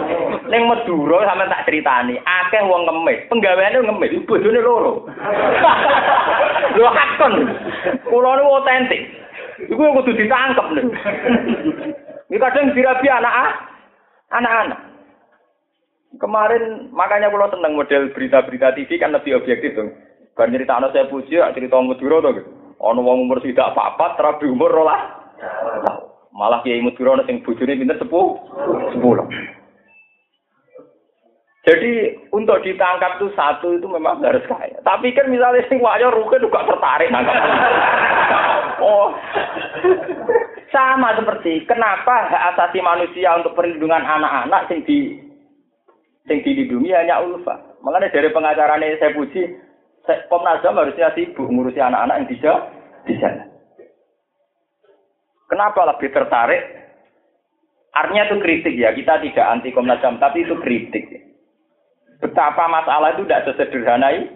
Ning Madura sampe tak critani, akeh wong ngemis. Penggaweane ngemis, bojone loro. Lho hakon. Kula niku otentik. Iku kudu ditangkep lho. Ini kadang dirabi anak anak-anak. Kemarin makanya kalau seneng model berita-berita TV kan lebih objektif dong. Bar cerita anak saya puji, cerita Madura tuh gitu. Ono wong umur tidak apa-apa, terapi umur rolah. Malah kiai Madura sing bojone pinter sepuh, sepuluh. Jadi untuk ditangkap tuh satu itu memang harus kaya. Tapi kan misalnya sing wayo rukin juga tertarik nangkap. oh. Sama seperti kenapa hak asasi manusia untuk perlindungan anak-anak sing di sing dilindungi hanya ulfa. Makanya dari pengacaranya saya puji, Komnas HAM harusnya sibuk ngurusi anak-anak yang tidak di sana. Kenapa lebih tertarik? Artinya itu kritik ya, kita tidak anti Komnas HAM, tapi itu kritik. Betapa masalah itu tidak sesederhana ini.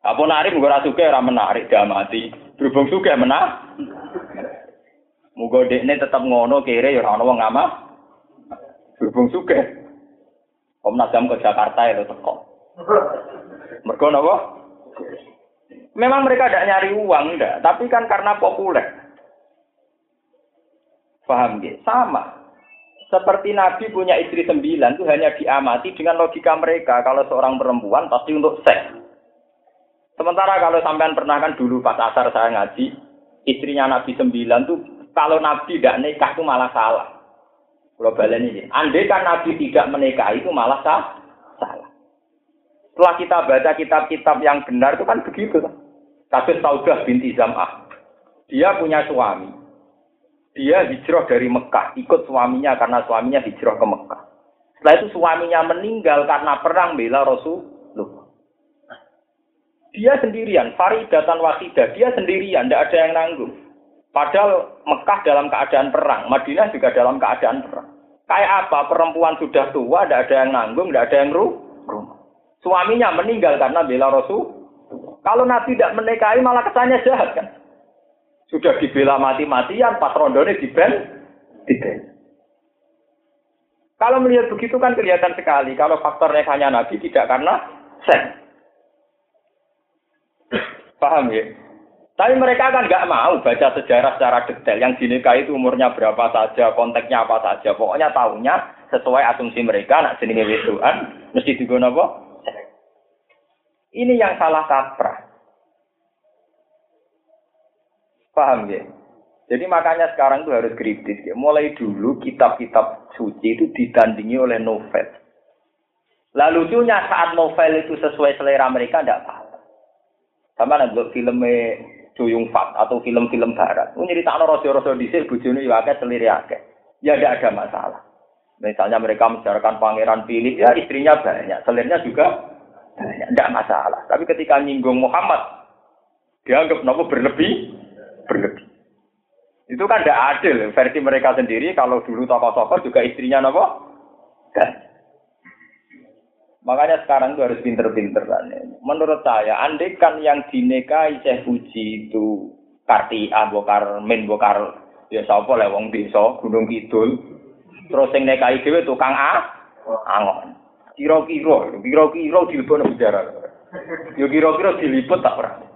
Apa narik, mungkin suka orang menarik, dia mati. Berhubung suka menang. Muga dekne tetap ngono kere ya ora ono wong ngama. Berhubung suka. Komnas HAM ke Jakarta itu teko. Mereka? Memang mereka tidak nyari uang, enggak. Tapi kan karena populer. Paham ya? Sama. Seperti Nabi punya istri sembilan itu hanya diamati dengan logika mereka. Kalau seorang perempuan pasti untuk seks. Sementara kalau sampean pernah kan dulu pas asar saya ngaji, istrinya Nabi sembilan tuh kalau Nabi tidak nikah itu malah salah. Kalau balen ini, andai kan Nabi tidak menikah itu malah salah. Setelah kita baca kitab-kitab yang benar itu kan begitu. Kasus Saudah binti Zam'ah. Dia punya suami. Dia hijrah dari Mekah, ikut suaminya karena suaminya hijrah ke Mekah. Setelah itu suaminya meninggal karena perang bela Rasulullah. Dia sendirian, Faridatan Wasidah, dia sendirian, tidak ada yang nanggung. Padahal Mekah dalam keadaan perang, Madinah juga dalam keadaan perang. Kayak apa? Perempuan sudah tua, tidak ada yang nanggung, tidak ada yang ru rumah. Suaminya meninggal karena bela Rasul. Kalau Nabi tidak menikahi malah kesannya jahat kan. Sudah dibela mati-matian, pas rondone diben, diben. Kalau melihat begitu kan kelihatan sekali kalau faktornya hanya Nabi tidak karena sen. Paham ya? Tapi mereka kan nggak mau baca sejarah secara detail. Yang dinikahi itu umurnya berapa saja, konteksnya apa saja. Pokoknya tahunya sesuai asumsi mereka, nak jenenge wedoan, mesti digunakan apa? Ini yang salah kaprah. Paham ya? Jadi makanya sekarang itu harus kritis. Ya. Mulai dulu kitab-kitab suci itu ditandingi oleh novel. Lalu lucunya saat novel itu sesuai selera mereka tidak apa-apa. Sama nanti filmnya Duyung Fat atau film-film barat. Ini cerita rojo-rojo disik bujuni akeh seliri akeh. Ya tidak ada masalah. Misalnya mereka membicarakan pangeran Philip, ya istrinya banyak, selirnya juga banyak, tidak masalah. Tapi ketika nyinggung Muhammad, dianggap nopo berlebih, berlebih. Itu kan tidak adil versi mereka sendiri. Kalau dulu tokoh-tokoh juga istrinya nopo, kan. Makanya sekarang itu harus pinter-pinter. Menurut saya, andekan yang dinikahi Syekh Puji itu Karti Bokar Min Bokar ya sapa le wong desa Gunung Kidul. Terus sing nikahi dhewe tukang A angon. Kira-kira, kira-kira diliput penjara. Yo kira-kira diliput tak ora.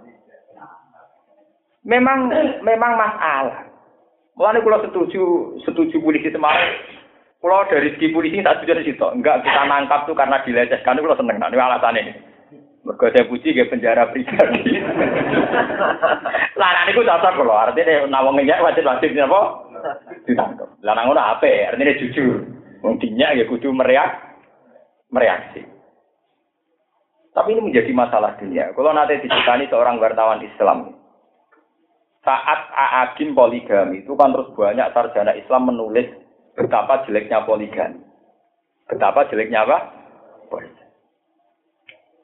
Memang memang masalah. Mulane kula setuju setuju polisi Semarang kalau dari segi polisi tak setuju di situ. Enggak kita nangkap tuh karena dilecehkan. Kalau seneng. Nah, ini alasannya. Mereka saya puji ke penjara pribadi. Lanang itu cocok kalau artinya nawang ngeyak wajib wajib apa? Ditangkap. Lanang itu apa? Artinya jujur. Intinya ya kudu meriak, mereaksi. Tapi ini menjadi masalah dunia. Kalau nanti dicitani seorang wartawan Islam, saat Aagim poligami itu kan terus banyak sarjana Islam menulis betapa jeleknya poligami. Betapa jeleknya apa?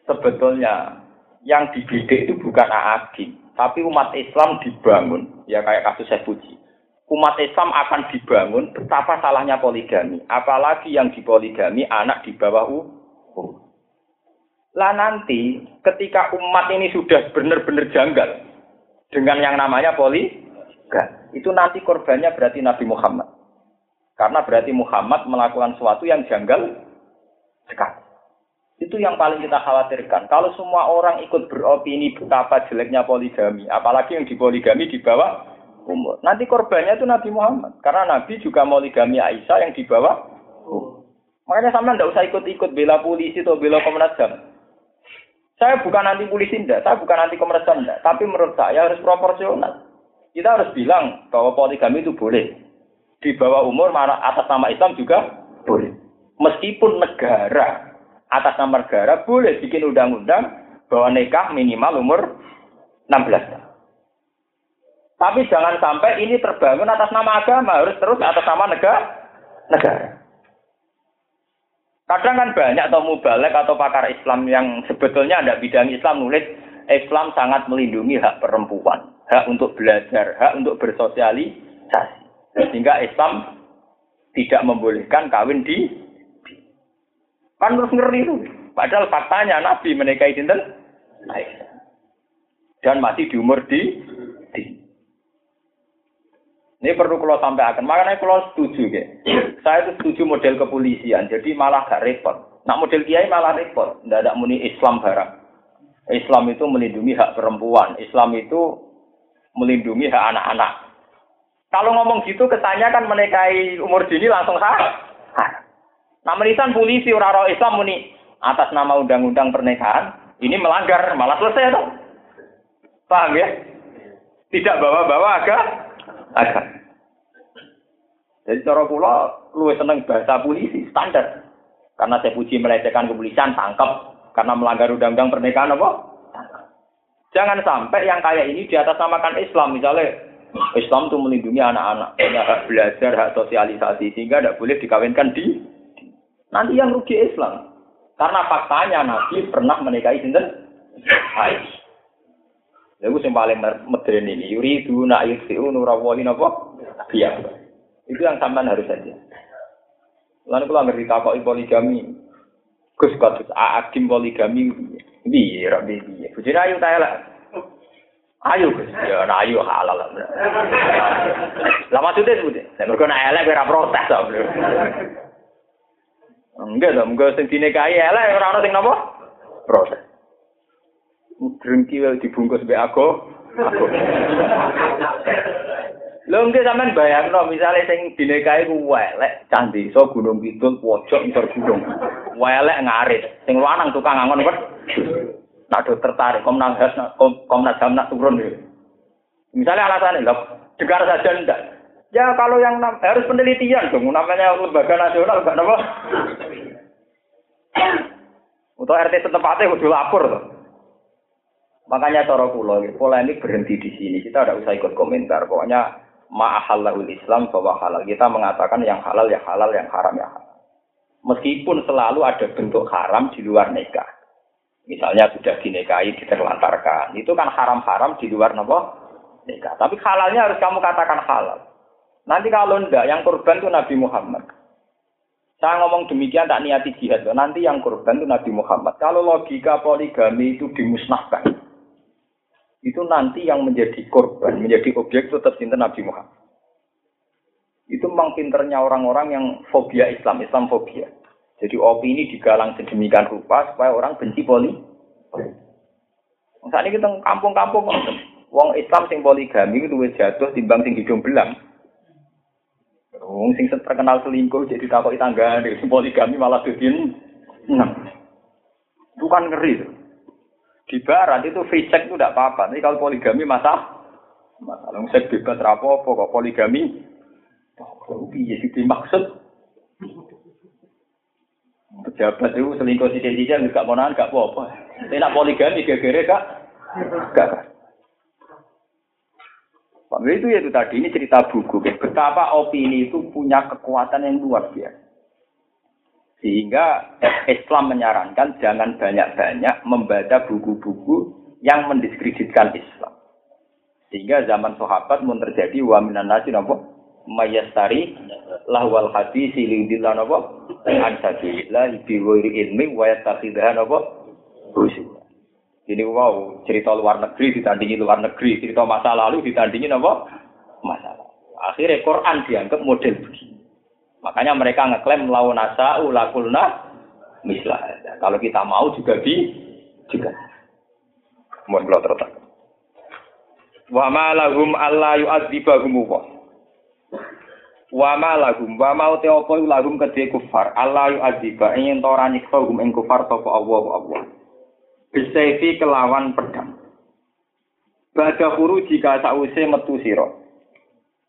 Sebetulnya yang dibidik itu bukan aagim, tapi umat Islam dibangun, ya kayak kasus saya puji. Umat Islam akan dibangun betapa salahnya poligami, apalagi yang dipoligami anak di bawah umur. Lah nanti ketika umat ini sudah benar-benar janggal dengan yang namanya poligami, itu nanti korbannya berarti Nabi Muhammad. Karena berarti Muhammad melakukan sesuatu yang janggal sekali. Itu yang paling kita khawatirkan. Kalau semua orang ikut beropini betapa jeleknya poligami, apalagi yang dipoligami di bawah umur. Nanti korbannya itu Nabi Muhammad. Karena Nabi juga poligami Aisyah yang di bawah umur. Makanya sama ndak usah ikut-ikut bela polisi atau bela Komnas. Saya bukan anti polisi ndak, saya bukan anti Komnas HAM ndak, tapi menurut saya harus proporsional. Kita harus bilang bahwa poligami itu boleh. Di bawah umur atas nama Islam juga boleh. Meskipun negara atas nama negara boleh bikin undang-undang bahwa nikah minimal umur 16 tahun. Tapi jangan sampai ini terbangun atas nama agama, harus terus atas nama negara. negara. Kadang kan banyak atau mubalek atau pakar Islam yang sebetulnya ada bidang Islam nulis Islam sangat melindungi hak perempuan, hak untuk belajar, hak untuk bersosialisasi. Sehingga Islam tidak membolehkan kawin di kan terus ngeri itu. Padahal faktanya Nabi menikahi dinten dan masih di umur di, di ini perlu kalau sampai akan. Makanya kalau setuju, ya. saya itu setuju model kepolisian. Jadi malah gak repot. Nak model kiai malah repot. Tidak ada muni Islam barang. Islam itu melindungi hak perempuan. Islam itu melindungi hak anak-anak. Kalau ngomong gitu kesannya kan menikahi umur dini langsung sah. Nah menisan polisi orang Islam muni atas nama undang-undang pernikahan ini melanggar malah selesai tuh. Paham ya? Tidak bawa-bawa agak agak. Jadi cara kula luwih seneng bahasa polisi standar. Karena saya puji melecehkan kepolisian tangkap karena melanggar undang-undang pernikahan apa? Jangan sampai yang kayak ini di atas namakan Islam misalnya Islam itu melindungi anak-anak, punya hak belajar, hak sosialisasi sehingga tidak boleh dikawinkan di nanti yang rugi Islam. Karena faktanya Nabi pernah menikahi sinten Aisyah. Lalu yang paling modern ini, yuri itu nak yusfiu nurawali apa? Iya. Itu yang sampean harus saja. Lalu kalau ngerti takok poligami, Gus kados akim poligami, piye ra piye. Bujine ayu ta. Ayo Gus, ya ayu halal lah. Maksudnya sebutnya, saya mergo nak elek ora protes to. Enggak dong, enggak sing dinikahi elek ora ono sing napa? Protes. Drengki dibungkus mbek aku. Aku. Lho nggih sampean bayangno misale sing dinekahi ku welek candi so gunung kidul pojok ngisor gunung. Welek ngarit, sing lanang tukang ngangon kok. Nak do tertarik komnas has komnas ham nak turun ya. Misalnya alasannya, lho, dengar saja ndak. Ya kalau yang harus penelitian dong, namanya lembaga nasional enggak apa. Untuk RT setempatnya kudu lapor tuh. Makanya cara kula polemik berhenti di sini. Kita tidak usah ikut komentar. Pokoknya ma'ahalul Islam bahwa halal. Kita mengatakan yang halal ya halal, yang haram ya haram. Meskipun selalu ada bentuk haram di luar nikah. Misalnya sudah dinikahi, diterlantarkan. Itu kan haram-haram di luar nopo nikah. Tapi halalnya harus kamu katakan halal. Nanti kalau enggak, yang korban itu Nabi Muhammad. Saya ngomong demikian tak niati jihad. Nanti yang korban itu Nabi Muhammad. Kalau logika poligami itu dimusnahkan itu nanti yang menjadi korban, menjadi objek itu tetap Nabi Muhammad. Itu memang pinternya orang-orang yang fobia Islam, Islam fobia. Jadi opini digalang sedemikian rupa supaya orang benci poli. Ini kita kampung-kampung, wong Islam sing poligami itu jatuh timbang sing hidung belang. Wong sing terkenal selingkuh jadi takut tangga, poligami malah bikin. Nah, bukan ngeri. Tuh. Di barat itu free sex itu tidak apa-apa. Tapi kalau poligami masa masalah seks bebas rapopo kok poligami. Oh, iya sih dimaksud. Pejabat itu selingkuh si dia nggak mau nanya nggak apa-apa. Tapi nak poligami gara-gara kak, gak. Pak itu ya itu tadi ini cerita buku. Betapa opini itu punya kekuatan yang luar biasa. Sehingga Islam menyarankan jangan banyak-banyak membaca buku-buku yang mendiskreditkan Islam. Sehingga zaman sahabat pun terjadi wa minan nasi napa mayastari lahwal hadis lillah napa an sabilillah bi ilmi wa yattakhidha napa Ini wow, cerita luar negeri ditandingi luar negeri, cerita masa lalu ditandingi napa? Masa lalu. Akhirnya Quran dianggap model begini. Makanya mereka ngeklaim lawan nasa ulakulna mislah. Kalau kita mau juga di juga. Mohon kalau terus. Wa ma lahum alla yu'adzibahum wa. Wa ma lahum wa ma te apa lahum kedhe kufar alla yu'adziba ing ento ora nyiksa hum ing kufar sapa Allah Allah. Bisaifi kelawan pedang. Bada huru jika sause metu sira.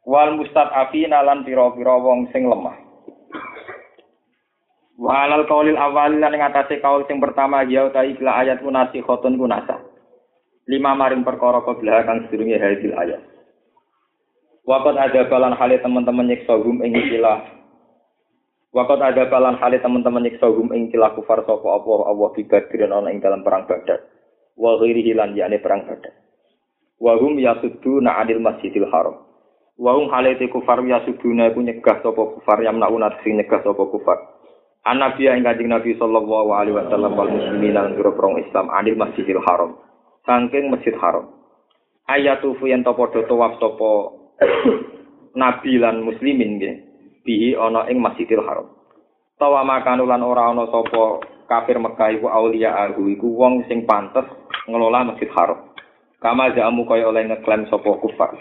Wal mustad'afina lan pira-pira wong sing lemah. Walal kaulil awal lan ing atase kaul sing pertama ya ta ikla ayat kunasi khotun kunasa. Lima maring perkara keblah kang sedurunge hadil ayat. Wakat ada balan hale teman-teman nyiksa gum ing ikilah. Wakat ada balan hale teman-teman nyiksa gum ing ikilah kufar sapa apa Allah bibadirin ana ing dalam perang Badar. Wa ghairihi lan yakni perang Badar. Wa hum yasudduna 'anil Masjidil Haram. Wa hum hale te kufar yasudduna iku nyegah sapa kufar yamnauna sing nyegah sapa kufar. An Nabi ing Kanjeng Nabi sallallahu alaihi wasallam wal muslimin lan grobong Islam anil Masjidil Haram. Saking Masjid Haram. Ayatufu yen to padha tawaf sapa Nabi lan muslimin nggih. Bihi ana ing Masjidil Haram. Tawa makan lan ora ana sapa kafir Mekah iku aulia ahu iku wong sing pantes ngelola Masjid Haram. Kama jamu kaya oleh ngeklaim sapa kufar.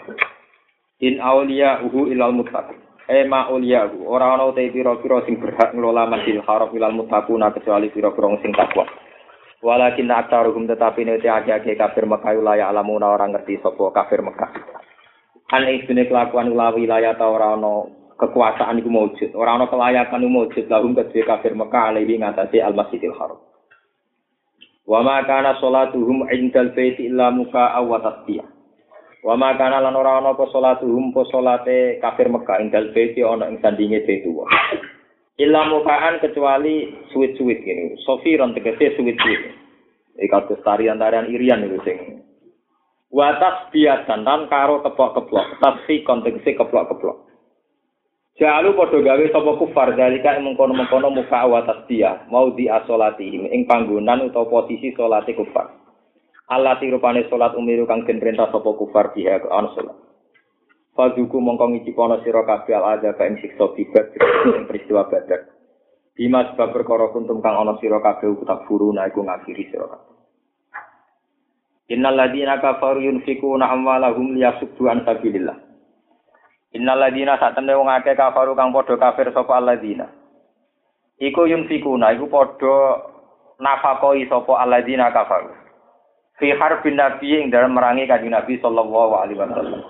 In aulia uhu ilal muttaqin. Ema uliyahu ora ana te pira-pira sing berhak ngelola Masjidil Haram ilal muttaquna kecuali pira-pira sing takwa. Walakin aktaruhum tetapi nek ake kafir Mekah wilayah alamuna orang ngerti sapa kafir Mekah. An isune kelakuan ulawi wilayah ta ora ana kekuasaan iku maujud ora ana kelayakan maujud lahum kedhe kafir Mekah alihi ngatasi al Masjidil Haram. Wa ma kana salatuhum indal baiti illa muka wa tasbih Wa makana lan ora ana apa salatuhum apa salate kafir Mekah ing dal beti ana ing sandinge wa. Illa mukaan kecuali suwit-suwit ini. Sofiron tegese suwit-suwit. Iki kados tarian-tarian irian itu sing wa tasbiyatan dan karo keplok-keplok. Tasfi kontekse keplok-keplok. Jalu padha gawe sapa kufar dalika mengkono-mengkono muka wa tasbiyah mau di asolati ing panggonan utawa posisi salate kufar. Allah tirupane salat umiru kang den perintah sapa kufar biha ana salat. Faduku mongko ngicipono sira kabeh al ada ing siksa bibat ing peristiwa badar. Bima sebab perkara kuntum kang ana sira kabeh utak furuna iku ngakhiri sira kabeh. Innal ladina kafaru yunfikuna amwalahum liyasuddu an sabilillah. Innal ladina satemene wong akeh kafaru kang padha kafir sapa alladzina. Iku yunfikuna iku padha nafakoi sapa alladzina kafaru. Fi harbin nabi ing dalam merangi kanjeng nabi sallallahu alaihi wasallam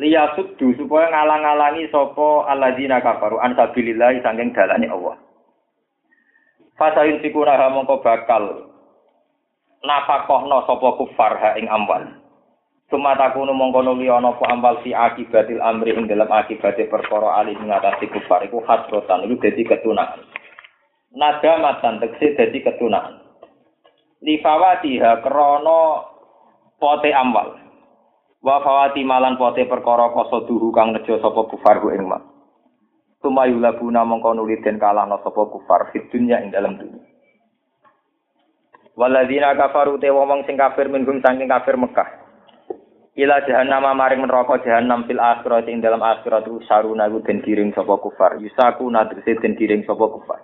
liyasuddu supaya ngalang-alangi sapa alladzina kafaru an sabilillah saking dalane Allah fasayun sikuna ha mongko bakal nafakohno sapa kufar ha ing amwal Sumatakunu mongko nuli ana apa ambal si akibatil amri ing dalam akibate perkara alih ngatasi kufar iku hasrotan iku dadi ketunakan. Nada matan tegese dadi ketunakan. Lifawatiha krana pote amwal. Wa fawati malan pote perkara koso duhu kang nejo sapa kufar ing mak. Tumayu labuna mongko nuli den kalahno sapa kufar fid dunya ing dalam dunya. Waladina kafaru te wong sing kafir minhum saking kafir Mekah. Ila jahannam maring neraka jahannam fil akhirat ing dalam akhirat saruna ku den kiring sapa kufar. Yusaku nadrese den kiring sapa kufar.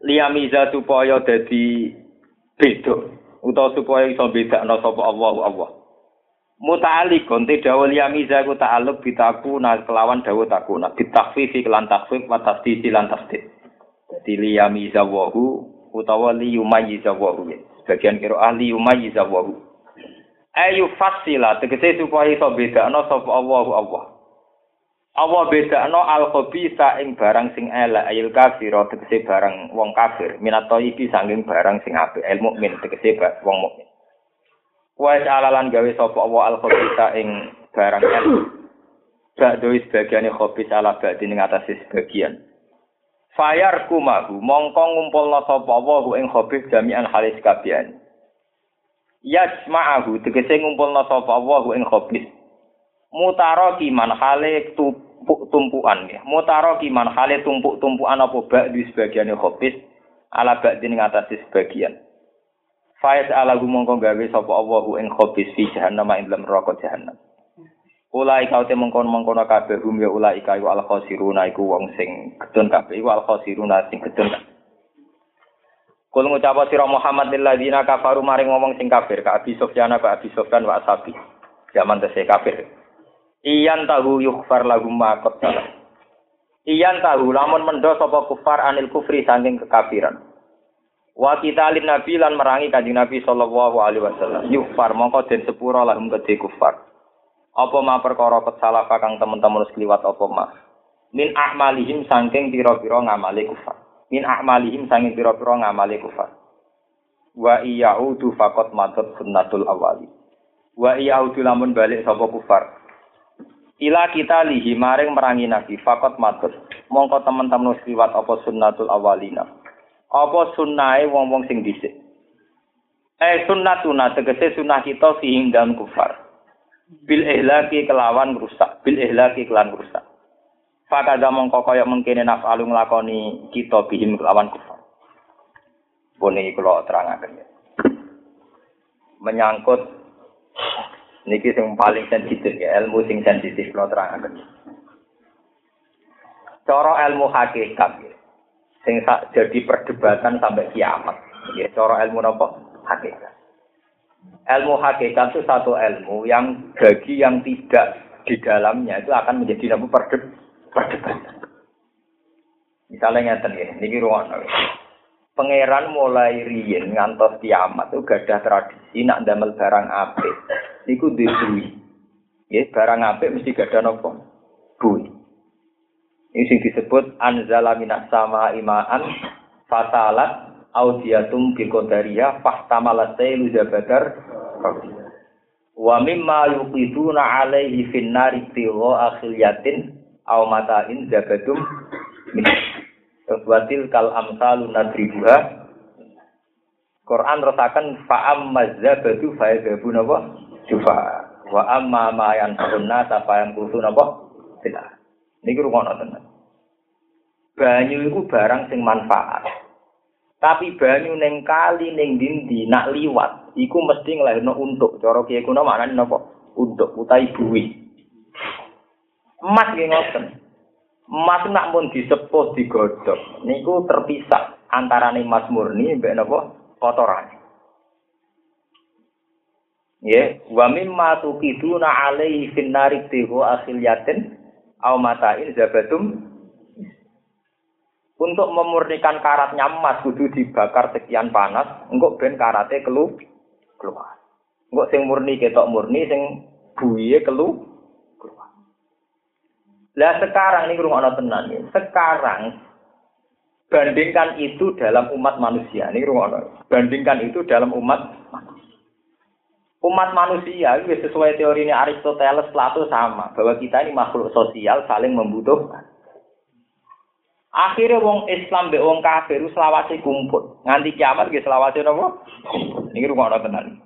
Liyamiza supaya dadi beda utawa supaya iso bedakno sapa Allah Allah. Muta'alliqun te dawuh yamiza ku ta'alluq bitaku na kelawan dawuh takuna bitaffifi kelan takfif wa tasdidi lan tasdid dadi liyamiza wahu utawa liyumayyiza wahu sebagian kira ahli yumayyiza wahu ayu fasila tegese supaya iso bedakno sapa Allah Allah Allah bedakno al khabisa ing barang sing elek? Ayil kafir tegese barang wong kafir. Minato iki sanging barang sing apik. El mukmin tegese wong mukmin. Wa alalan gawe sapa Allah al khabisa ing barang elek Ba'do sebagian khobis ala ba'di ning atas sebagian. Fayar kumahu mongko ngumpulna sapa Allah ing khobis jami'an halis kabian. Yajma'ahu tegese ngumpulna sapa Allah ing khobis mutaro kiman hale tumpuan ya. Mutaro kiman hale tumpuk tumpuan apa bak di sebagian khobis ala bak di ngatasi sebagian. Faiz ala gumongko gawe sapa Allahu ing khobis fi jahannam ing dalam neraka jahannam. Ulai kau te mengkon mengkono kabeh hum ya ulai kau al khosiruna iku wong sing gedun kabeh iku al khosiruna sing gedun Kul ngucap sira Muhammad lil ladina kafaru maring ngomong sing kafir ka Abi Sufyan ka Abi Sufyan wa ashabi. Zaman tesih kafir. Iyan tahu yukfar lagu makot salah. Iyan tahu lamun mendo sapa kufar anil kufri saking kekafiran. Wa kita alin nabi lan merangi kanjeng nabi sallallahu alaihi wasallam. Yukfar mongko den sepura lahum kedhe kufar. Apa ma perkara kesalah kang teman-teman sekliwat apa ma. Min ahmalihim saking pira-pira ngamale kufar. Min ahmalihim saking pira-pira ngamale kufar. Wa iyaudu faqat madat sunnatul awali. Wa iyaudu lamun balik sapa kufar Ila kita lihi maring merangi nabi fakot matut. Mongko teman-teman liwat apa sunnatul awalina. Apa sunnahe wong-wong sing dhisik. Eh sunnatuna tegese sunnah kita fihim dan kufar. Bil ihlaki kelawan rusak, bil ihlaki kelan rusak. Fakada mongko kaya mengkene naf'alu nglakoni kita bihim kelawan kufar. Bone kula terangaken ya. Menyangkut Niki sing paling sensitif ya, ilmu sing sensitif kalau terangaken. Cara ilmu hakikat ya. Sing jadi perdebatan sampai kiamat. Ya, cara ilmu napa? Hakikat. Ilmu hakikat itu satu ilmu yang bagi yang tidak di dalamnya itu akan menjadi nama perdebatan. Misalnya ngeten ya, niki ruang pangeran mulai riyen ngantos kiamat itu gadah tradisi nak damel barang apik. Niku disuwi ya barang apik mesti gadah napa? Bui ini sing disebut anzala minas sama imaan fasalat audiatum bil qadariyah fahtamalat sailu wa mimma yuqiduna alaihi finnari tiwa akhiliyatin aw matain zabadum min Watil kal amsalu nadribuha. Quran rotakan fa'am mazzabatu fa'adhabu napa? Jufa. Wa amma ma yanfa'unna apa yang kutu napa? Tidak. Ini rumah tenan. Banyu itu barang sing manfaat. Tapi banyu neng kali neng dindi nak liwat, iku mesti ngelahirno untuk. Cara kiye kuna maknane napa? Untuk utai buwi. Emas nggih ngoten. Emas nak pun disepuh digodhog niku terpisah antara emas murni mbek napa kotoran. Ya, wa mimma tuqiduna alaihi fin nari tihu akhiliyatin aw matain zabatum untuk memurnikan karatnya emas kudu dibakar sekian panas, engkau ben karate kelu keluar. Engkau sing murni ketok murni, sing buiye kelu lah sekarang ini rumah tenan ya. Sekarang bandingkan itu dalam umat manusia. Ini rumah Bandingkan itu dalam umat umat manusia itu sesuai teori ini Aristoteles Plato sama bahwa kita ini makhluk sosial saling membutuhkan. Akhirnya wong Islam be wong kafir selawase kumpul. Nganti kiamat ge selawase? Ini rumah tenan.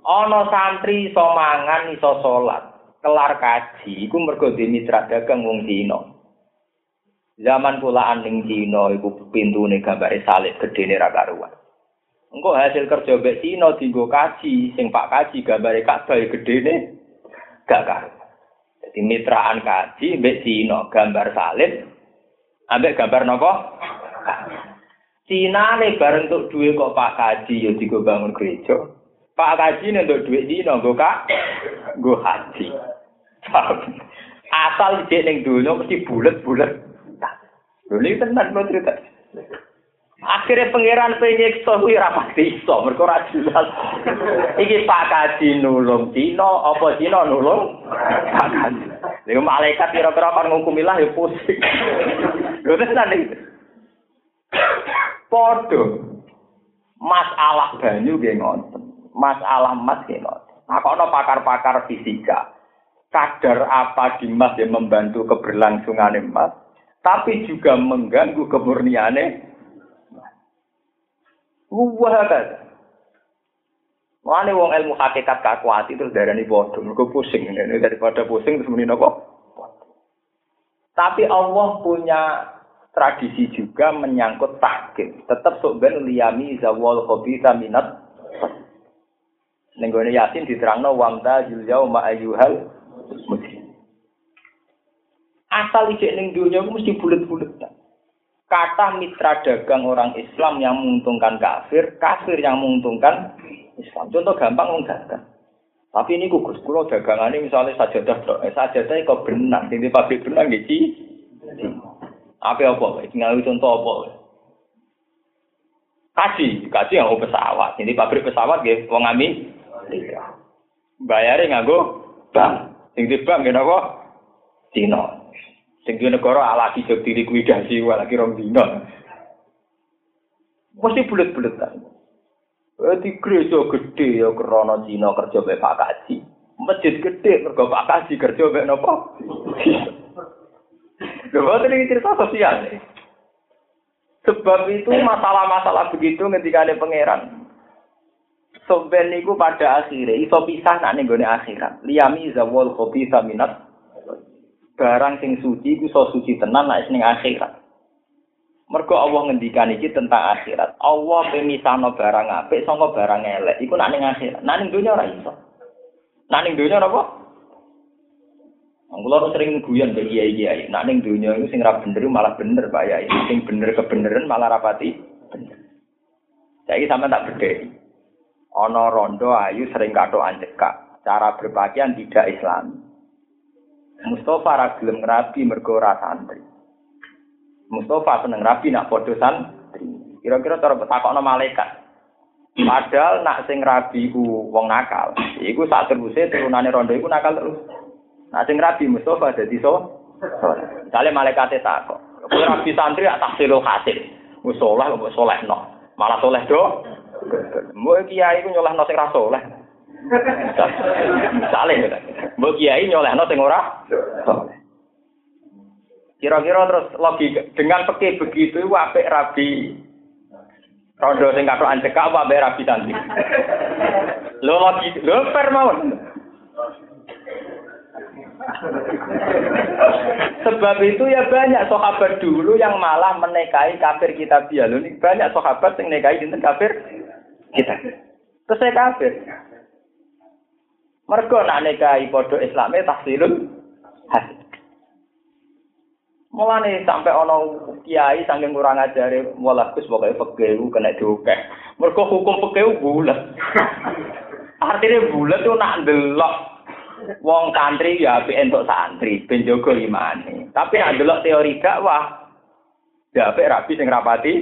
Ana santri iso mangan iso salat kelar kaji iku mergo mitra dagang wong Cina. Zaman pulaan ning Cina iku pintune gambare salib gedene ra karuan. Engko hasil kerja mbek Cina dienggo kaji, sing Pak kaji gambare Ka'bah gedene gak karuan. Jadi mitraan kaji mbek Cina gambar salib ambek gambar napa? Cina bareng untuk duit kok Pak Kaji ya digo bangun gereja. Pak Kaji nih untuk duit Cina gue kak, gue haji. Asal dia neng dulu mesti bulat-bulat. Dulu itu tenan lo cerita. Akhirnya pangeran penyiksa kuwi ra pasti iso, mergo ora jelas. Iki Pak Kaji nulung Cina, apa Cina nulung Pak Kaji. Lha malaikat kira-kira kan ngukumi lah ya pusing. Lho tenan iki. Padha. Masalah banyu nggih ngoten. Masalah emas nggih ngoten. Nah, kono pakar-pakar fisika, kadar apa di emas yang membantu keberlangsungan emas, tapi juga mengganggu kemurniannya. Wah kata. Wani wong ilmu hakikat kakuati terus darani bodoh, mergo pusing ini daripada pusing terus muni napa? Tapi Allah punya tradisi juga menyangkut takkim. Tetap sok ben liyami zawal khabitha minat. Ning Yasin diterangno wamta jul yauma ayyuhal Asal ijek ning dunia mesti bulet-bulet. Kata mitra dagang orang Islam yang menguntungkan kafir, kafir yang menguntungkan Islam. Contoh gampang wong. Tapi ini gugus kulo dagangan ini misalnya sajadah dok, eh, sajadah kok benang, ini pabrik benang gitu. Apa apa? Tinggal contoh apa? Kaji, kaji yang pesawat. Ini pabrik pesawat gitu, wong ami. Bayarnya nganggo bank. Sing di bank kenapa? Cina. Sing di negara ala dijog dilikuidasi lagi rong dino. Mesti bulet-bulet Eh di gereja gede ya krana Cina kerja mek Pak Kaji. Masjid gede mergo Pak Kaji kerja napa? Lho boten iki cerita sosial. Sebab itu masalah-masalah begitu ketika ada pangeran. Soben niku pada akhirnya iso pisah nak ning gone akhirat. Liyami zawal khabitha minat barang sing suci iku iso suci tenan nek ning akhirat. Mergo Allah ngendikan iki tentang akhirat. Allah pemisahno barang apik saka barang elek. Iku nak ning akhirat. Nak ning donya ora iso. Nak ning donya sering guyon ke kiai kiai. Nak ning donya iku sing ra bener malah bener Pak Yai. Sing bener kebeneran malah rapati bener. Saiki sampe tak bedheki. Ana rondo ayu sering katokan cekak. Cara berpakaian tidak Islam. Mustafa ra gelem ngrabi mergo ora santri. Mustafa seneng rapi nak podo santri. Kira-kira cara takokno malaikat. Padahal nak sing rabi ku wong nakal. Iku sak teruse turunane rondo iku nakal terus. Nak sing rabi Mustafa dadi so. Misalnya malaikate takok. Kowe rabi santri tak tahsilul hasil. Wis saleh kok salehno. Malah soleh do. Mbok kiai ku nyolehno sing ra saleh. Misalnya, mbok kiai nyolehno sing ora saleh. Kira-kira terus logika dengan peke begitu apik rabi rondo sing kathok ancekak apa apik rabi santri. Lo lagi lo per mawon. Sebab itu ya banyak sahabat dulu yang malah menikahi kafir kita biar ini banyak sahabat yang menikahi kafir kita. Terus saya kafir. Mereka nak nikahi podo Islamnya tahsilun hasil. Mulane sampai ono kiai saking kurang ajare malah Gus pokoke fikih kena diukeh. Mergo hukum fikih bulat. Artinya bulat tuh nak delok wong kantri ya apik entuk santri ben jaga imane. Tapi nak delok teori dakwah ya apik rapi sing rapati.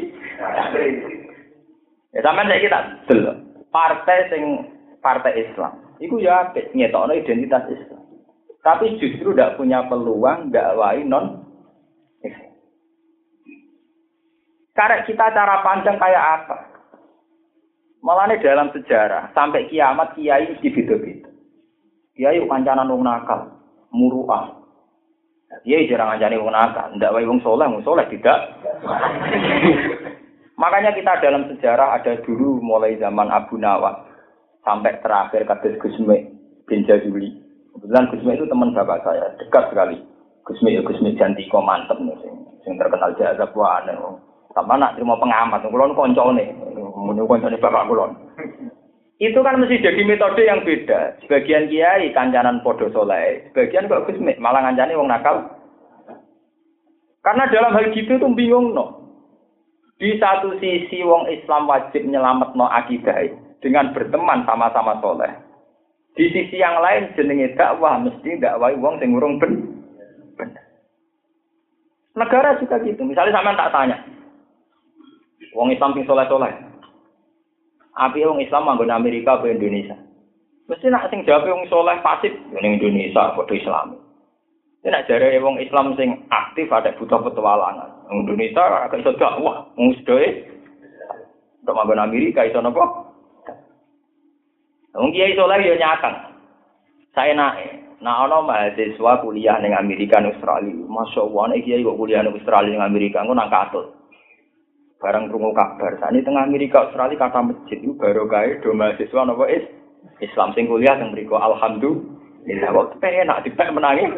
Ya sampean saiki tak delok. Partai sing partai Islam. Iku ya apik ngetokno identitas Islam. Tapi justru tidak punya peluang dakwahi non Karena kita cara panjang kayak apa? Malah dalam sejarah sampai kiamat kiai mesti beda-beda. Kiai kancanan wong nakal, muruah. Kiai jarang ngancani wong nakal, ndak wae wong soleh, wong soleh tidak. Makanya kita dalam sejarah ada dulu mulai zaman Abu Nawas sampai terakhir kados Gusme bin Jazuli. Kebetulan Gusme itu teman bapak saya, dekat sekali. Gusme ya Gusme Jantiko mantep nih, sing, terkenal jasa aneh. Sama nak terima pengamat, kulon koncone, menurut koncone bapak kulon. Itu kan mesti jadi metode yang beda. Sebagian kiai kancanan podo soleh, sebagian kok gus malah ngancani wong nakal. Karena dalam hal gitu tuh bingung no. Di satu sisi wong Islam wajib nyelamat no akidah dengan berteman sama-sama soleh. Di sisi yang lain jenenge dakwah mesti dakwah wong sing urung ben. Negara juga gitu. Misalnya sama tak tanya, Wong Islam sing soleh-soleh. Api wong Islam manggon Amerika atau Indonesia. Mesti nak sing jawab wong soleh pasif ning Indonesia padha Islam. Nak jare wong Islam sing aktif ada butuh petualangan. Indonesia agak iso dakwah, wong sedoe. Untuk manggon Amerika iso napa? Wong kiai soleh yo nyakang. Saya naik. Nah, ono mahasiswa kuliah ning Amerika ning Australia. Allah, nek kiai kok kuliah ning Australia ning Amerika, ngono nang katut barang krungu kabar. Saat ini tengah Amerika Australia kata masjid itu baru gaya do mahasiswa nopo is Islam sing kuliah yang mereka alhamdulillah waktu pengen nak dipek menangi.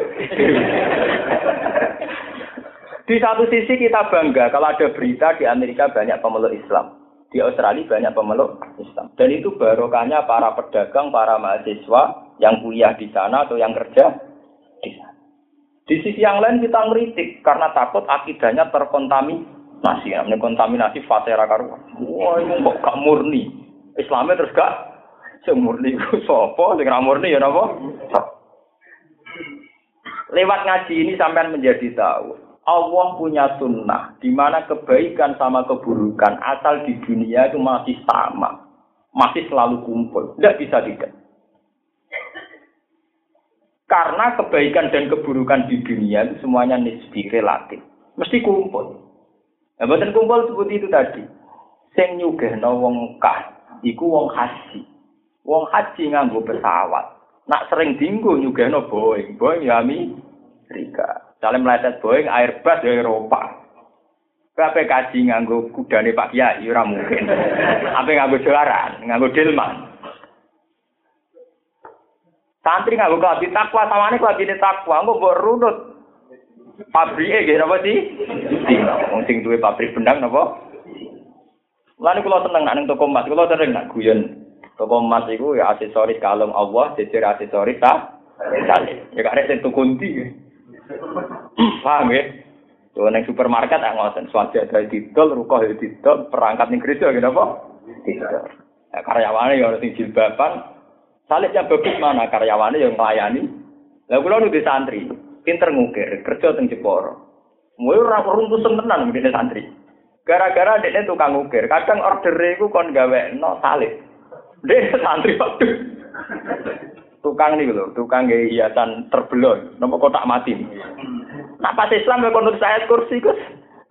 Di satu sisi kita bangga kalau ada berita di Amerika banyak pemeluk Islam. Di Australia banyak pemeluk Islam. Dan itu barokahnya para pedagang, para mahasiswa yang kuliah di sana atau yang kerja di sana. Di sisi yang lain kita ngeritik karena takut akidahnya terkontaminasi nasi namanya kontaminasi fatera karuan wah ini kok gak murni Islamnya terus gak Sing murni ku sapa? Sing murni ya napa? Lewat ngaji ini sampean menjadi tahu. Allah punya sunnah di mana kebaikan sama keburukan asal di dunia itu masih sama, masih selalu kumpul, tidak bisa tidak. Karena kebaikan dan keburukan di dunia itu semuanya nisbi relatif, mesti kumpul. Nah, bukan kumpul seperti itu tadi. Sing nyugihno wong kah, iku wong haji. Wong haji nganggo pesawat. Nak sering dinggo nyugihno Boeing, Boeing ya Amerika. Saling meleset Boeing, Airbus ya Eropa. Kabeh kaji nganggo kudane Pak Kiai ora mungkin. Apa nganggo jalaran, nganggo delman. Santri nganggo kelambi takwa, samane kelambi takwa, engko mbok runut. Pabrike nggih napa sih? Wong sing duwe pabrik benang napa? Lan kula seneng nek ning toko emas, kula sering nak guyon. Toko emas iku ya aksesoris kalung Allah, jejer aksesoris ta. Ya ada sing tukunti. Paham ya? Tuh neng supermarket tak ngoten, swasta di didol, rukoh di didol, perangkat ning gereja gitu apa? Didol. Ya, karyawane ya sing jilbaban, Salib yang bagus mana karyawannya yang melayani. Lah kula nu di santri, pinter ngukir, kerja teng Jeporo. Mulai ora runtuh tenan ngene santri. Gara-gara dekne tukang ngukir, kadang order iku kon gawe no salib. Dek santri waktu. Tukang nih lho, tukang gaya hiasan terbelon, nomor kotak mati. Nah pas Islam ya kon saya kursi kus.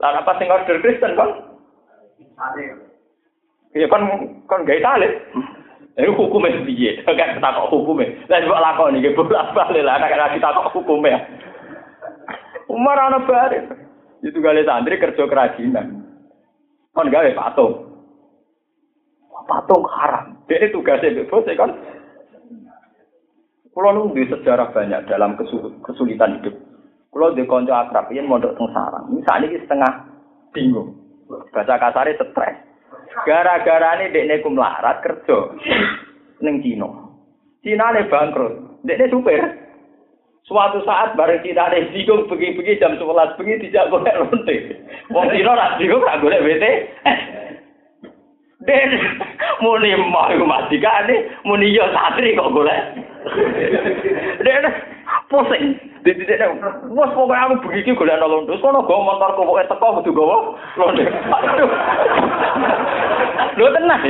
Lah pas sing order Kristen kon? Iya kon kon gaya salib. Ini hukumnya piye? Kan takok hukumnya. Lah mbok lakoni iki bolak-balik lah nek ora ditakok hukumnya. Umar ana bare. Itu gale santri kerja kerajinan. Kon gawe patung. Patung haram. Dia tugasnya bos kan. Kulo nu sejarah banyak dalam kesulitan hidup. Kulo di konco akrab yen mondok teng sarang. Misalnya iki setengah bingung. Bahasa kasarnya stres. Gara-gara ini dekne ku melarat kerja ning Cina. Cina ne bangkrut. Dekne supir. Suatu saat bareng Cina ne bingung pergi-pergi jam 11 pergi tidak golek lonte. Wong Cina ra bingung ra golek WT. Den muni mau mati kan muni yo satri kok golek. Den pusing. Di titik nek wes pokoke aku begitu golek nolong terus kono go motor kok pokoke teko kudu gowo londe. Lho tenang.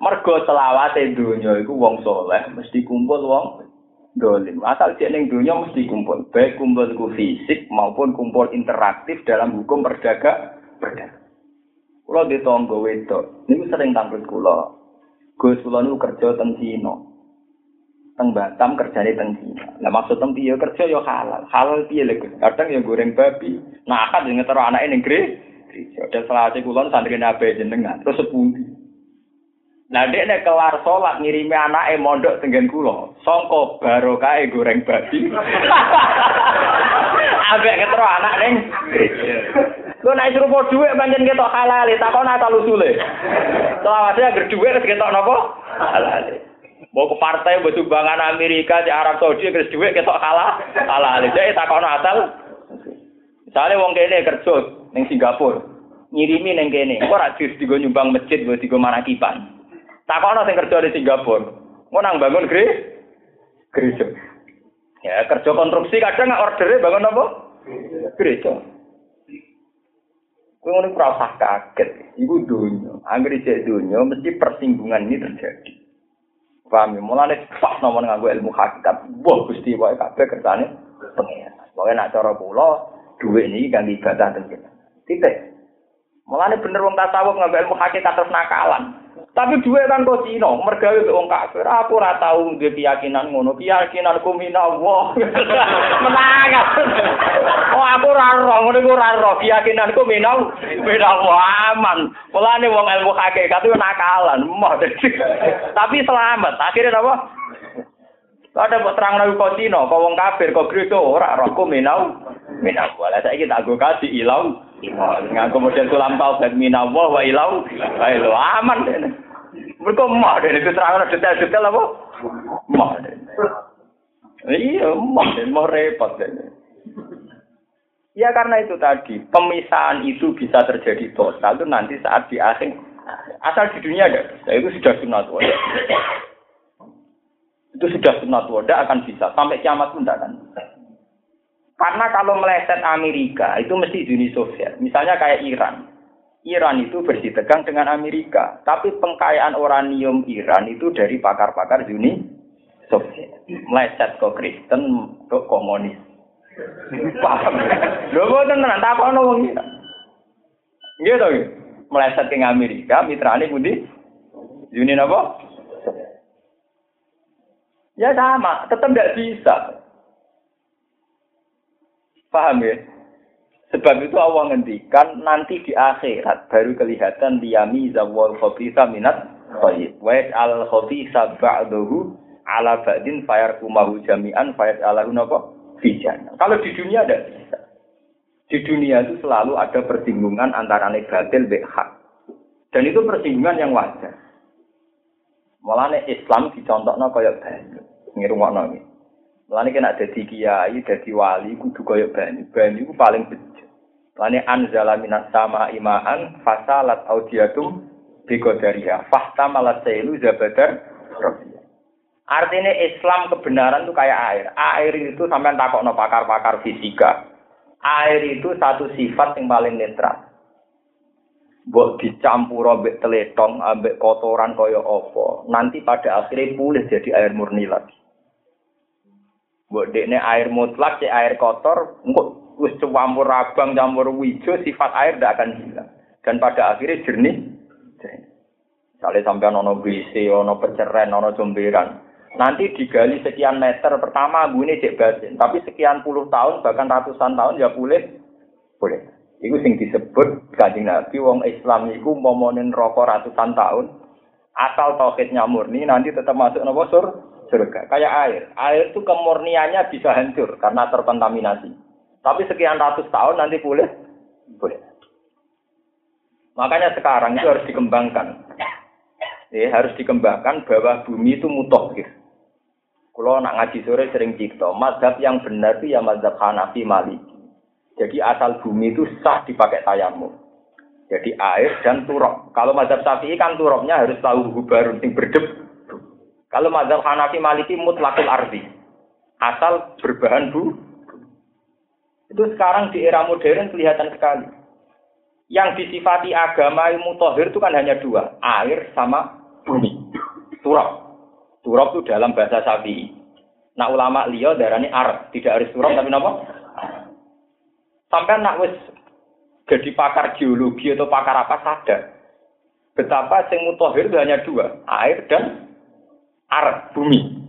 Mergo selawate donya iku wong soleh mesti kumpul wong dolim. Asal cek ning donya mesti kumpul, baik kumpul ku fisik maupun kumpul interaktif dalam hukum perdaga perdagangan. Kulo di tonggo wedok, niku sering tampil kulo. Gus kulo niku kerja teng Cina. teng Batam kerjane teng Cina. Lah maksud tem piye kerja yo halal. Halal piye lho Kadang yo goreng babi. Nah akad yo ngetero anake ning gereja. Dan selawase kula santri nabe jenengan terus sepundi. Nah dek nek kelar salat ngirimi anake mondok tenggen kula. Sangka barokahe goreng babi. Ambek ngetero anak ning. Lu naik suruh mau duit banyak ketok halal, takon asal usule. Selawase agar duit ketok nopo halal. Mau ke partai buat sumbangan Amerika di Arab Saudi ke duit ketok kalah kalah jadi tak kau asal. Misalnya wong kene kerja neng Singapura ngirimi neng kene, kok rajis digo nyumbang masjid buat digo manakipan. Tak kau sing kerja di Singapura, mau nang bangun gre gereja. Ya kerja konstruksi kadang ordernya bangun apa? Gereja. Kau ini perasaan kaget, ibu dunia, angger dunia mesti persinggungan ini terjadi. Paham ya? Mulane pas nomor nganggo ilmu hakikat. Wah, Gusti wae kabeh kersane pengen. Pokoke nak cara kula dhuwit niki kangge ibadah ten Titik. Mulane bener wong tasawuf ngambil ilmu hakikat terus nakalan. Tapi duwe kan kok Cina, mergawe wong kafir. Aku ora tau duwe keyakinan ngono. Keyakinanku minallah. Menang. oh aku ora ora ngono iku ora ora. Keyakinanku minal minallah aman. Mulane wong ilmu hakikat itu nakalan. Tapi selamat. Akhirnya apa? Ada buat terang nabi kau Cina, kau wong kafir, kau Kristo, ora rokku minau, minau. Walau saya kita aku kasih ilau, Nggak kemudian sulam taubat minallah wa ilau, ilau aman. Mereka mah dari keterangan detail-detail apa? Mah. Iya, mah mau repot deh. Ya karena itu tadi, pemisahan itu bisa terjadi total itu nanti saat di akhir Asal di dunia ada bisa. Itu sudah sunat wada. Itu sudah sunat wada akan bisa. Sampai kiamat pun tidak akan Karena kalau meleset Amerika, itu mesti Uni Soviet. Misalnya kayak Iran. Iran itu bersih tegang dengan Amerika. Tapi pengkayaan uranium Iran itu dari pakar-pakar Uni Soviet. Meleset ke Kristen, ke komunis. Paham? Lho boten tenan takono wong iki. Nggih to Meleset ke Amerika, mitrane pundi? Uni apa? Ya sama, tetap tidak bisa. Paham ya? Sebab itu Allah ngendikan nanti di akhirat baru kelihatan diami zawal khobisa minat khayyib. Wa al khobisa ba'dahu ala ba'din fayar kumahu jami'an fayar alahu napa? Fijan. Kalau di dunia ada. Di dunia itu selalu ada persinggungan antara negatif dan hak. Dan itu persinggungan yang wajar. Mulane Islam dicontohno kaya banyu. Ngirungokno iki. Mulane kena dadi kiai, dadi wali kudu kaya banyu. Banyu ku paling bejo. Mulane anzala minas sama imaan fasalat audiatum biqadariha. Fahtamalat sailu zabadar Artinya Islam kebenaran itu kayak air. Air itu sampai takok no pakar-pakar fisika. Air itu satu sifat yang paling netral. Buat dicampur ambek teletong, ambek kotoran koyo opo. Nanti pada akhirnya pulih jadi air murni lagi. Buat dekne air mutlak, si air kotor, engkau wis campur abang, campur wijo, sifat air tidak akan hilang. Dan pada akhirnya jernih. Misalnya sampai ono BC, ono peceren, ono. Nanti digali sekian meter pertama ini cek batin, tapi sekian puluh tahun bahkan ratusan tahun ya boleh boleh. Itu sing disebut kanjeng Nabi wong Islam iku momonin rokok ratusan tahun asal tauhidnya murni nanti tetap masuk nopo sur surga kayak air. Air itu kemurniannya bisa hancur karena terkontaminasi. Tapi sekian ratus tahun nanti boleh boleh. Makanya sekarang itu harus dikembangkan. Ya, harus dikembangkan bahwa bumi itu mutohir. Kalau nak ngaji sore sering cipto, mazhab yang benar itu ya mazhab Hanafi Maliki. Jadi asal bumi itu sah dipakai tayamum. Jadi air dan turok. Kalau mazhab Syafi'i kan turoknya harus tahu hubarun sing berdeb. Kalau mazhab Hanafi Maliki mutlakul ardi. Asal berbahan bu. Itu sekarang di era modern kelihatan sekali. Yang disifati agama ilmu tohir itu kan hanya dua. Air sama bumi. Turok. Turab itu dalam bahasa sapi. Nah ulama liya darani ar, tidak harus turab tapi napa? Sampai nak wis jadi pakar geologi atau pakar apa sadar betapa sing mutahhir itu hanya dua, air dan ar, bumi.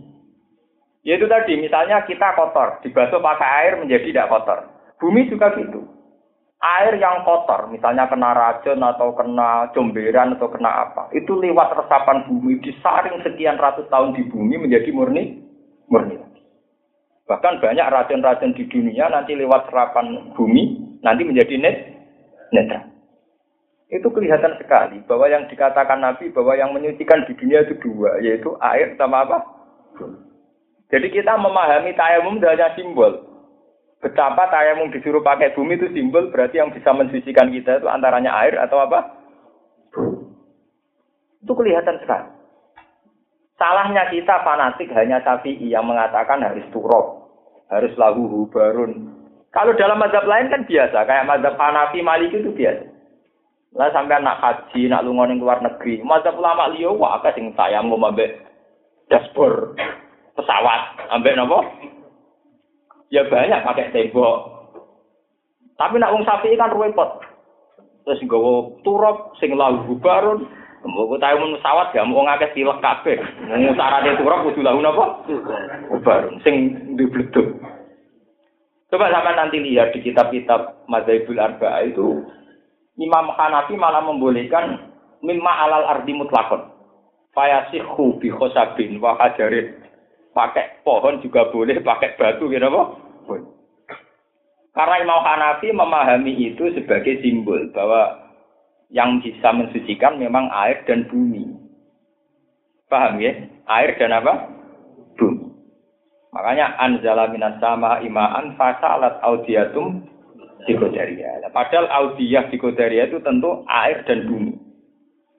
Yaitu tadi, misalnya kita kotor, dibasuh pakai air menjadi tidak kotor. Bumi juga gitu. Air yang kotor, misalnya kena racun atau kena comberan atau kena apa, itu lewat resapan bumi disaring sekian ratus tahun di bumi menjadi murni, murni. Bahkan banyak racun-racun di dunia nanti lewat serapan bumi nanti menjadi net, netral. Itu kelihatan sekali bahwa yang dikatakan Nabi bahwa yang menyucikan di dunia itu dua, yaitu air sama apa? Jadi kita memahami tayamum hanya simbol, Betapa tayamum disuruh pakai bumi itu simbol berarti yang bisa mensucikan kita itu antaranya air atau apa? Itu kelihatan sekali. Salahnya kita fanatik hanya sapi yang mengatakan harus turok, harus lahu hubarun. Kalau dalam mazhab lain kan biasa, kayak mazhab Hanafi Maliki itu biasa. Lah sampai anak haji, nak lunga ning luar negeri, mazhab ulama liyo wah akeh sing tayamum ambek dashboard pesawat, ambek napa? Ya banyak pakai tembok. Tapi nak wong sapi kan repot. Terus nggawa turap sing lahu barun, Mbok tahu mun pesawat gak mau ngakeh tilek kabeh. Mung syaratnya turap kudu lahu napa? Barun sing dibleduk. Coba sampai nanti lihat di kitab-kitab Madzhabul Arba'a itu Imam Hanafi malah membolehkan mimma alal ardi mutlakon. Fayasihu bi khosabin wa hajarin pakai pohon juga boleh, pakai batu gitu apa? Karena Imam Hanafi memahami itu sebagai simbol bahwa yang bisa mensucikan memang air dan bumi. Paham ya? Air dan apa? Bumi. Makanya anzala minas sama imaan fasalat audiatum psikodaria. Padahal audiyah psikodaria itu tentu air dan bumi.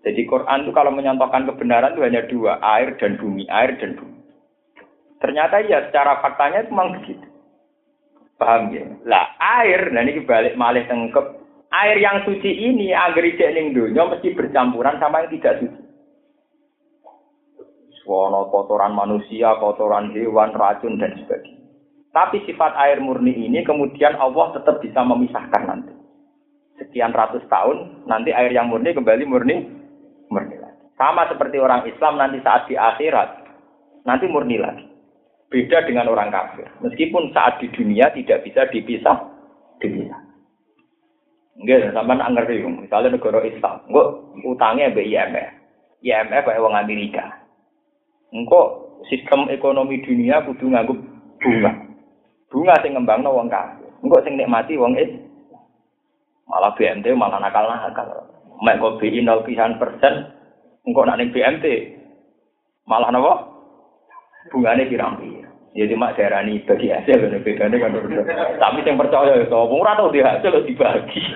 Jadi Quran itu kalau menyontohkan kebenaran itu hanya dua, air dan bumi, air dan bumi. Ternyata ya secara faktanya itu memang begitu. Paham ya? Lah air, nah ini balik malih tengkep. Air yang suci ini agar ijek ning dunia mesti bercampuran sama yang tidak suci. Wono kotoran manusia, kotoran hewan, racun dan sebagainya. Tapi sifat air murni ini kemudian Allah tetap bisa memisahkan nanti. Sekian ratus tahun, nanti air yang murni kembali murni, murni lagi. Sama seperti orang Islam nanti saat di akhirat, nanti murni lagi. Beda dengan orang kafir. Meskipun saat di dunia tidak bisa dipisah, dipisah. Enggak, sampai ngerti. Misalnya negara Islam, enggak utangnya be IMF. IMF kayak uang Amerika. Enggak sistem ekonomi dunia kudu nganggup bunga. Bunga sing ngembangno wong kafir. Enggak sing nikmati wong is. Malah BMT malah nakal-nakal. Mek kok BI 0 persen, engkau nak ning BMT malah napa? Bungane pirang-pirang. Ya cuma daerah ini bagi hasil kan bedanya kan Tapi yang percaya itu, ora tau di hasil dibagi.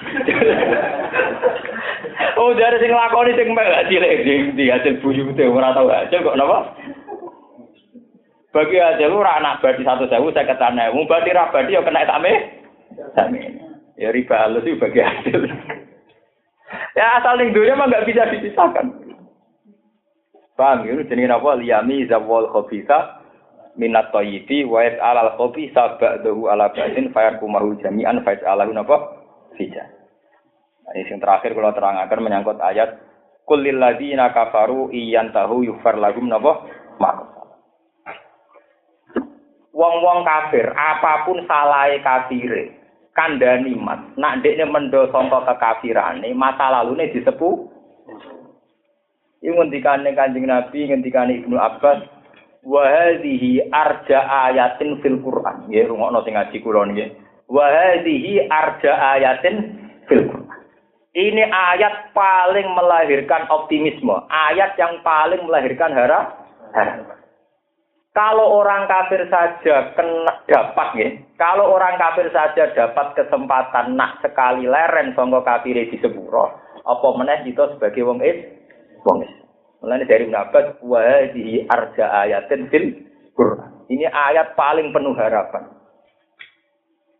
oh dari sing lakoni sing mek cilik di, di hasil buyu itu ora tau hasil kok napa? Bagi hasil ora anak badi satu sewu saya ketane, mau badi rabadi ya kena tame. Tame. Ya riba halus itu bagi hasil. ya asal ning dunia mah nggak bisa dipisahkan. Paham ya? Jadi apa? Liyami zawal khobisa minat toyibi wa alal kopi sabak ala batin fayar kumahu jami'an faiz alahu napa fija. Nah, ini yang terakhir kalau terangkan menyangkut ayat kulil ladzina kafaru iyan tahu yufar lagum napa mak. Wong-wong kafir, apa pun salahnya kafire, kandani mas, nak dekne mendo sangka kekafirane, masa lalune disepuh. Ini ngendikane Kanjeng Nabi, ngendikane Ibnu Abbas, wa hadhihi arja ayatin fil Qur'an. Nggih, rungokno sing ngaji kula nggih. Wa arja ayatin fil Qur'an. Ini ayat paling melahirkan optimisme, ayat yang paling melahirkan harap. Kalau orang kafir saja kena dapat ya, kalau orang kafir saja dapat kesempatan nak sekali leren songko kafir di sepuro, apa meneh itu sebagai wong is, wong is. Mulanya dari Nabat, wahdihi arja ayatin fil Quran. Ini ayat paling penuh harapan.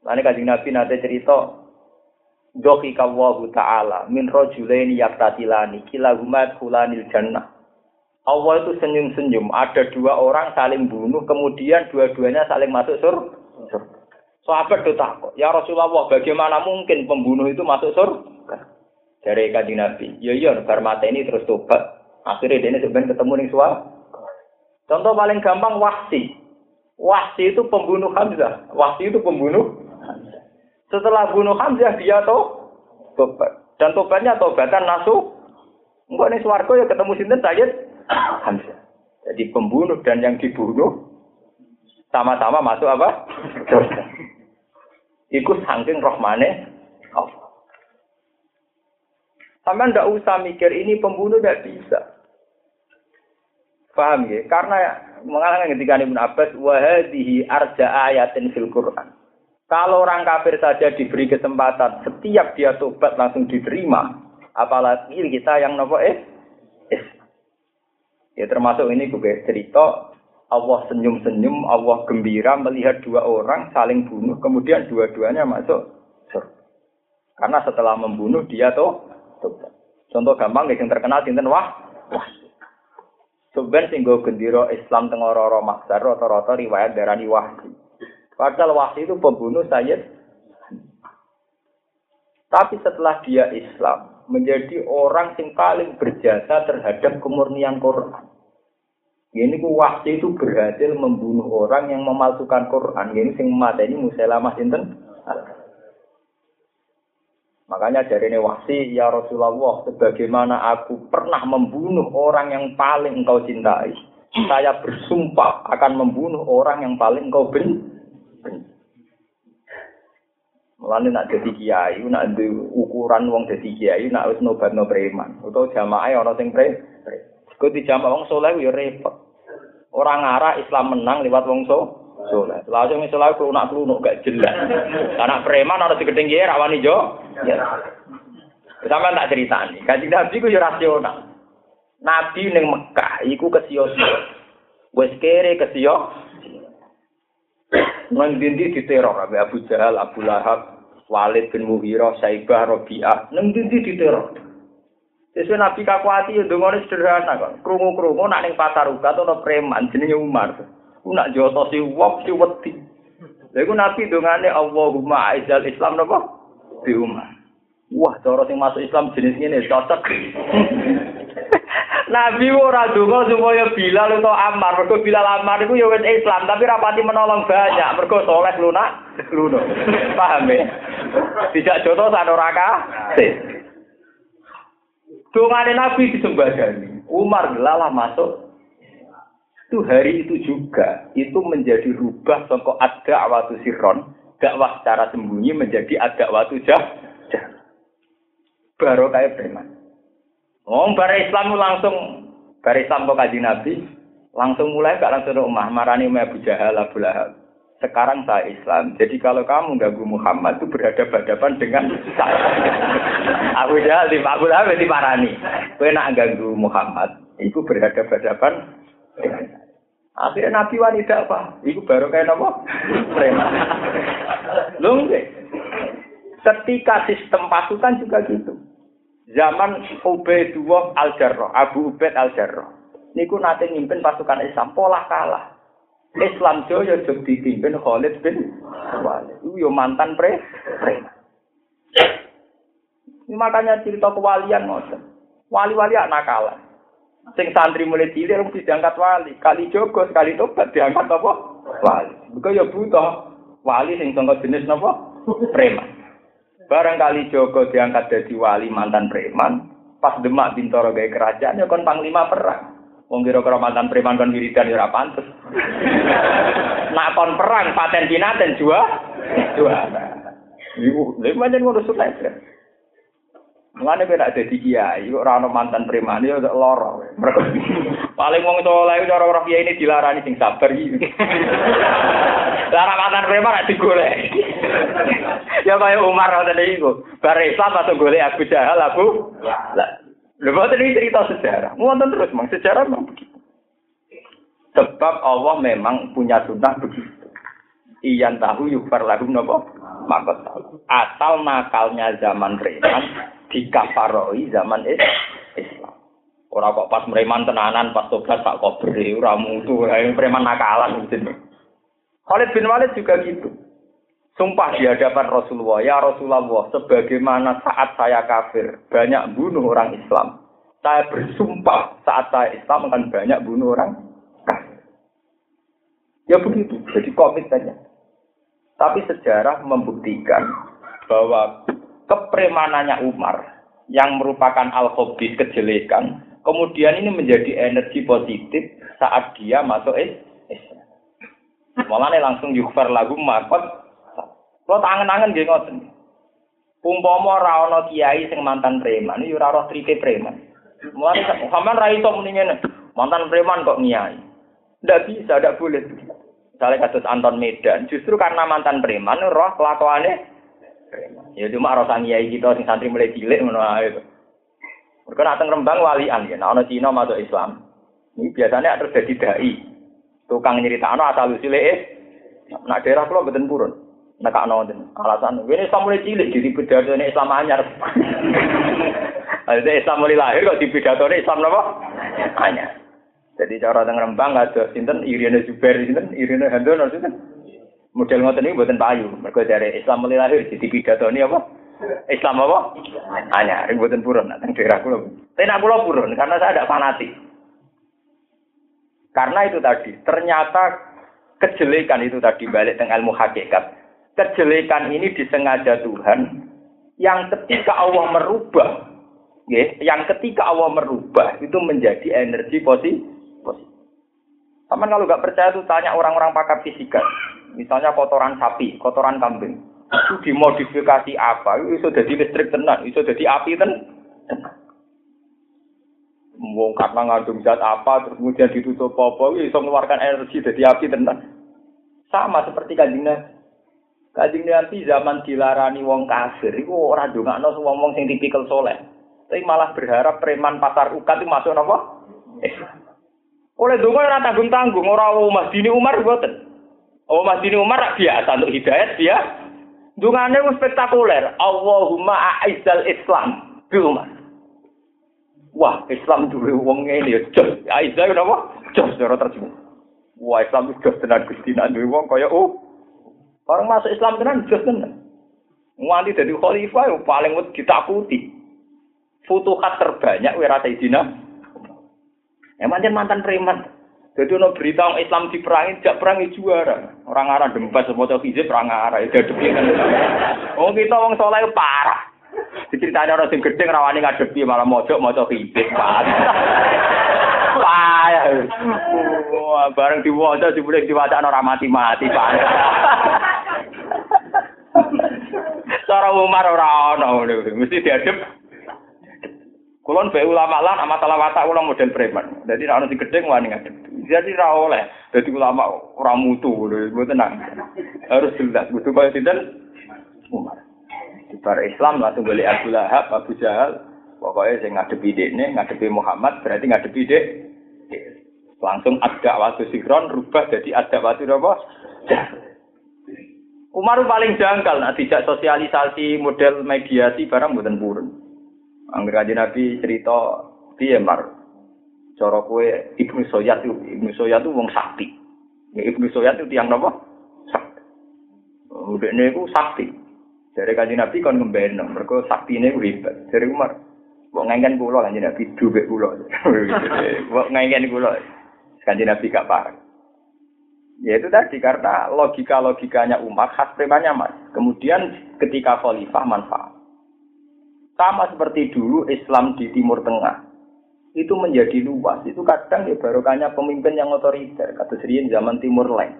Lalu kajian Nabi nanti cerita, Dohi kawahu ta'ala min rojulaini yaktatilani kilahumat hulanil jannah. Allah itu senyum-senyum. Ada dua orang saling bunuh, kemudian dua-duanya saling masuk surga. Sahabat itu takut. Ya Rasulullah, bagaimana mungkin pembunuh itu masuk surga? Dari kajian Nabi. Ya iya, bar ini terus tobat. Akhirnya dia sebenarnya ketemu nih suara. Contoh paling gampang wahsi. Wahsi itu pembunuh Hamzah. Wahsi itu pembunuh. Setelah bunuh Hamzah dia tuh tobat. Dan tobatnya tobatan nasu. Enggak nih suarco ya ketemu sinten Sayyid Hamzah. Jadi pembunuh dan yang dibunuh sama-sama masuk apa? Ikut saking rohmane Allah. Sampai usah mikir ini pembunuh tidak bisa. Paham ya? Karena mengalami ketika Ibn Abbas wahadihi arja ayatin fil Quran. Kalau orang kafir saja diberi kesempatan, setiap dia tobat langsung diterima. Apalagi kita yang nopo eh, eh. Ya termasuk ini gue cerita Allah senyum-senyum, Allah gembira melihat dua orang saling bunuh, kemudian dua-duanya masuk surga. Karena setelah membunuh dia tuh tobat. Contoh gampang yang terkenal sinten wah, wah Sebenarnya sing gendiro Islam tengah roro maksar rata-rata riwayat darani wahsi. Padahal wahsi itu pembunuh Sayyid. Tapi setelah dia Islam, menjadi orang yang paling berjasa terhadap kemurnian Quran. Ini ku wahsi itu berhasil membunuh orang yang memalsukan Quran. Ini sing mata ini Musailamah sinten. Makanya dari ini wahsi, ya Rasulullah, sebagaimana aku pernah membunuh orang yang paling engkau cintai, saya bersumpah akan membunuh orang yang paling engkau benci. Mulane nak jadi kiai, nak di ukuran wong jadi kiai, nak wis nobatno preman, utawa jamaah ana sing pre. Kok jamaah wong soleh ya repot. Orang arah Islam menang lewat wong soleh. soleh. Langsung misalnya kelunak kelunuk gak jelas. Anak preman harus digedeng ya rawani jo. Ya. Sama tak cerita nih. Kaji nabi ku rasional. Nabi ning Mekah iku kesio-sio. Wis kere kesio. Nang dindi diteror Abu Jahal, Abu Lahab, Walid bin Mughirah, Saibah, Rabi'ah, nang dindi diteror. Sesuai Nabi kakuati ya dongone sederhana kok. Krungu-krungu nak ning pasar uga ana preman jenenge Umar. Ku nak joto si wong si wedi. Lha iku Nabi dongane Allahumma aizal Islam napa? Di Umar. Wah, cara sing masuk Islam jenis ngene cocok. Nabi ora donga supaya Bilal utawa Ammar, mergo Bilal Ammar iku ya wis Islam, tapi rapati menolong banyak, mergo soleh lunak, luno. Paham ya? Tidak joto sak ora Dongane Nabi disembadani. Umar lalah masuk. Itu hari itu juga itu menjadi rubah songko ada waktu sirron, dakwah secara sembunyi menjadi ada waktu jah. Baru kayak preman. Oh, bare Islam langsung bare Islam kok kaji Nabi langsung mulai gak langsung rumah marani Abu Jahal Abu Lahab. Sekarang saya Islam. Jadi kalau kamu ganggu Muhammad itu berhadapan-hadapan dengan saya. Abu Jahal di Abu Lahab di marani. Kowe nak ganggu Muhammad, itu berhadapan-hadapan dengan saya. Akhirnya Nabi wanita apa? Iku baru kayak apa? Preman. Lho Ketika sistem pasukan juga gitu. Zaman Ubaidullah Al-Jarrah, Abu Ubaid Al-Jarrah. Niku nate ngimpin pasukan Islam pola kalah. Islam Jaya jadi dipimpin Khalid bin Walid. Itu yo mantan pre preman. Makanya cerita kewalian ngoten. Wali-wali anak kalah. Sing santri mulai cilik mesti diangkat wali. Kali Joko sekali tobat diangkat apa? Wali. Bukan ya butuh wali sing tonggo jenis napa? Preman. Barang kali Joko diangkat jadi wali mantan preman, pas Demak Bintoro gaya kerajaan ya kon panglima perang. Wong kira-kira mantan preman kon wiridan ya ora pantes. Nak kon perang paten pinaten jua juara. Iku lha pancen ngono sulit. Mulane kowe nek dadi kiai, kok ora ana mantan preman lara. Mergo paling wong saleh cara ora kiai ini dilarani sing sabar iki. Lara mantan preman nek digolek. ya kaya Umar ngoten iku. Bar Islam atau golek Abu Jahal Abu. Lha boten iki cerita sejarah. Wonten terus mang sejarah memang begitu. Sebab Allah memang punya sunnah begitu. Iyan tahu yukfar lahum nopo makot tahu. Asal nakalnya zaman preman dikafaroi zaman Islam. Ora kok pas preman tenanan pas tobat pak kobre ora mutu yang preman nakalan gitu. Khalid bin Walid juga gitu. Sumpah di hadapan Rasulullah, ya Rasulullah, sebagaimana saat saya kafir, banyak bunuh orang Islam. Saya bersumpah saat saya Islam akan banyak bunuh orang. Ya begitu, jadi komit saja. Tapi sejarah membuktikan bahwa kepremanannya Umar yang merupakan al-khobis kejelekan, kemudian ini menjadi energi positif saat dia masuk Islam. Malah langsung yukfar lagu makot. Kalau tangan-tangan gak ngoten. Umpama ora kiai sing mantan preman, iki ora roh trike preman. Mulane sampean ra iso mendingan mantan preman kok kiai. Ndak bisa, ndak boleh. Misalnya kasus Anton Medan, justru karena mantan preman, roh kelakuannya Ya cuma rasa kiai kita sing santri mulai cilik ngono ae. Mergo nak teng Rembang walian ya, ana Cina masuk Islam. Ini biasanya terus jadi dai. Tukang nyeritakno asal usule eh. Nak daerah kula mboten purun. Nek ana wonten alasan ini Islam mulai cilik jadi ini Islam anyar. Ada Islam mulai lahir kok di ini Islam apa? Anyar. Jadi cara teng Rembang ada sinten Irina Zubair sinten Irina Handono sinten model ngoten niku mboten payu. Mergo dari Islam mulai lahir jadi pidatone apa? Islam apa? Hanya mboten purun teng daerah kula. Tapi nak kula purun karena saya tidak fanatik. Karena itu tadi, ternyata kejelekan itu tadi balik dengan ilmu hakikat. Kejelekan ini disengaja Tuhan yang ketika Allah merubah, ya, yang ketika Allah merubah itu menjadi energi positif. Taman kalau nggak percaya tuh tanya orang-orang pakar fisika. Misalnya kotoran sapi, kotoran kambing. Itu dimodifikasi apa? Itu sudah jadi listrik tenang, itu jadi api tenang. Wong karena ngandung zat apa, terus kemudian ditutup apa, bisa mengeluarkan energi jadi api tenang. Sama seperti kanjeng Nabi. Kanjeng Nabi zaman dilarani wong kafir, itu orang dongakno wong wong sing tipikal soleh. Tapi malah berharap preman pasar ukat itu masuk apa? Oleh donga ora tanggung-tanggung, ora Mas Dini Umar mboten. Oh Mas Dini Umar biasa untuk hidayat dia. Dungane wis spektakuler. Allahumma a'izzal Islam bi Umar. Wah, Islam duwe wong ngene ya jos. Aizzah napa? Jos cara terjemah. Wah, Islam itu jos tenan Gusti nak duwe wong kaya oh. Orang masuk Islam tenan jos tenan. Nganti dadi khalifah yang paling ditakuti. Futuhat terbanyak wira Sayyidina Emang mantan preman. Jadi ono berita orang Islam diperangi, tidak perangi juara. Orang arah dempet semua hijab perang arah itu depi kan. Oh kita orang soleh parah. Diceritanya orang sing gede rawani ngadepi malah mojok mojok hijab parah. Payah. Wah, bareng diwaca boleh diwaca orang mati-mati parah. Cara Umar ora ono mesti diadep Kulon be ulama lan amat salah watak ulang model preman. Jadi nek ana sing gedhe wani ngadep. Jadi ra oleh. Dadi ulama ora mutu lho, tenang. Harus jelas kudu kaya sinten Umar. Para Islam langsung beli Abu Lahab, Abu Jahal. Pokoknya saya ngadepi dekne, ngadepi Muhammad, berarti ngadepi dek. Langsung ada waktu sikron, rubah jadi ada waktu apa? Umar paling jangkal, nah tidak sosialisasi model mediasi barang buatan purun. Angger aja Nabi cerita piye mar. Cara kowe Ibnu Soyat itu Ibnu Soyat itu wong sakti. Ya, Ibnu Soyat itu tiang napa? Sakti. Udah niku sakti. Dari kanjeng Nabi kon ngembeno, mergo saktine ku hebat. Dari Umar, kok ngengen kula kanjeng Nabi dhuwit kula. Kok ngengen kula. Kanjeng Nabi gak parah. Ya itu tadi karena logika-logikanya Umar khas premannya mas. Kemudian ketika khalifah manfaat. Sama seperti dulu Islam di Timur Tengah itu menjadi luas. Itu kadang ya barokahnya pemimpin yang otoriter. Kata Serian zaman Timur Leng.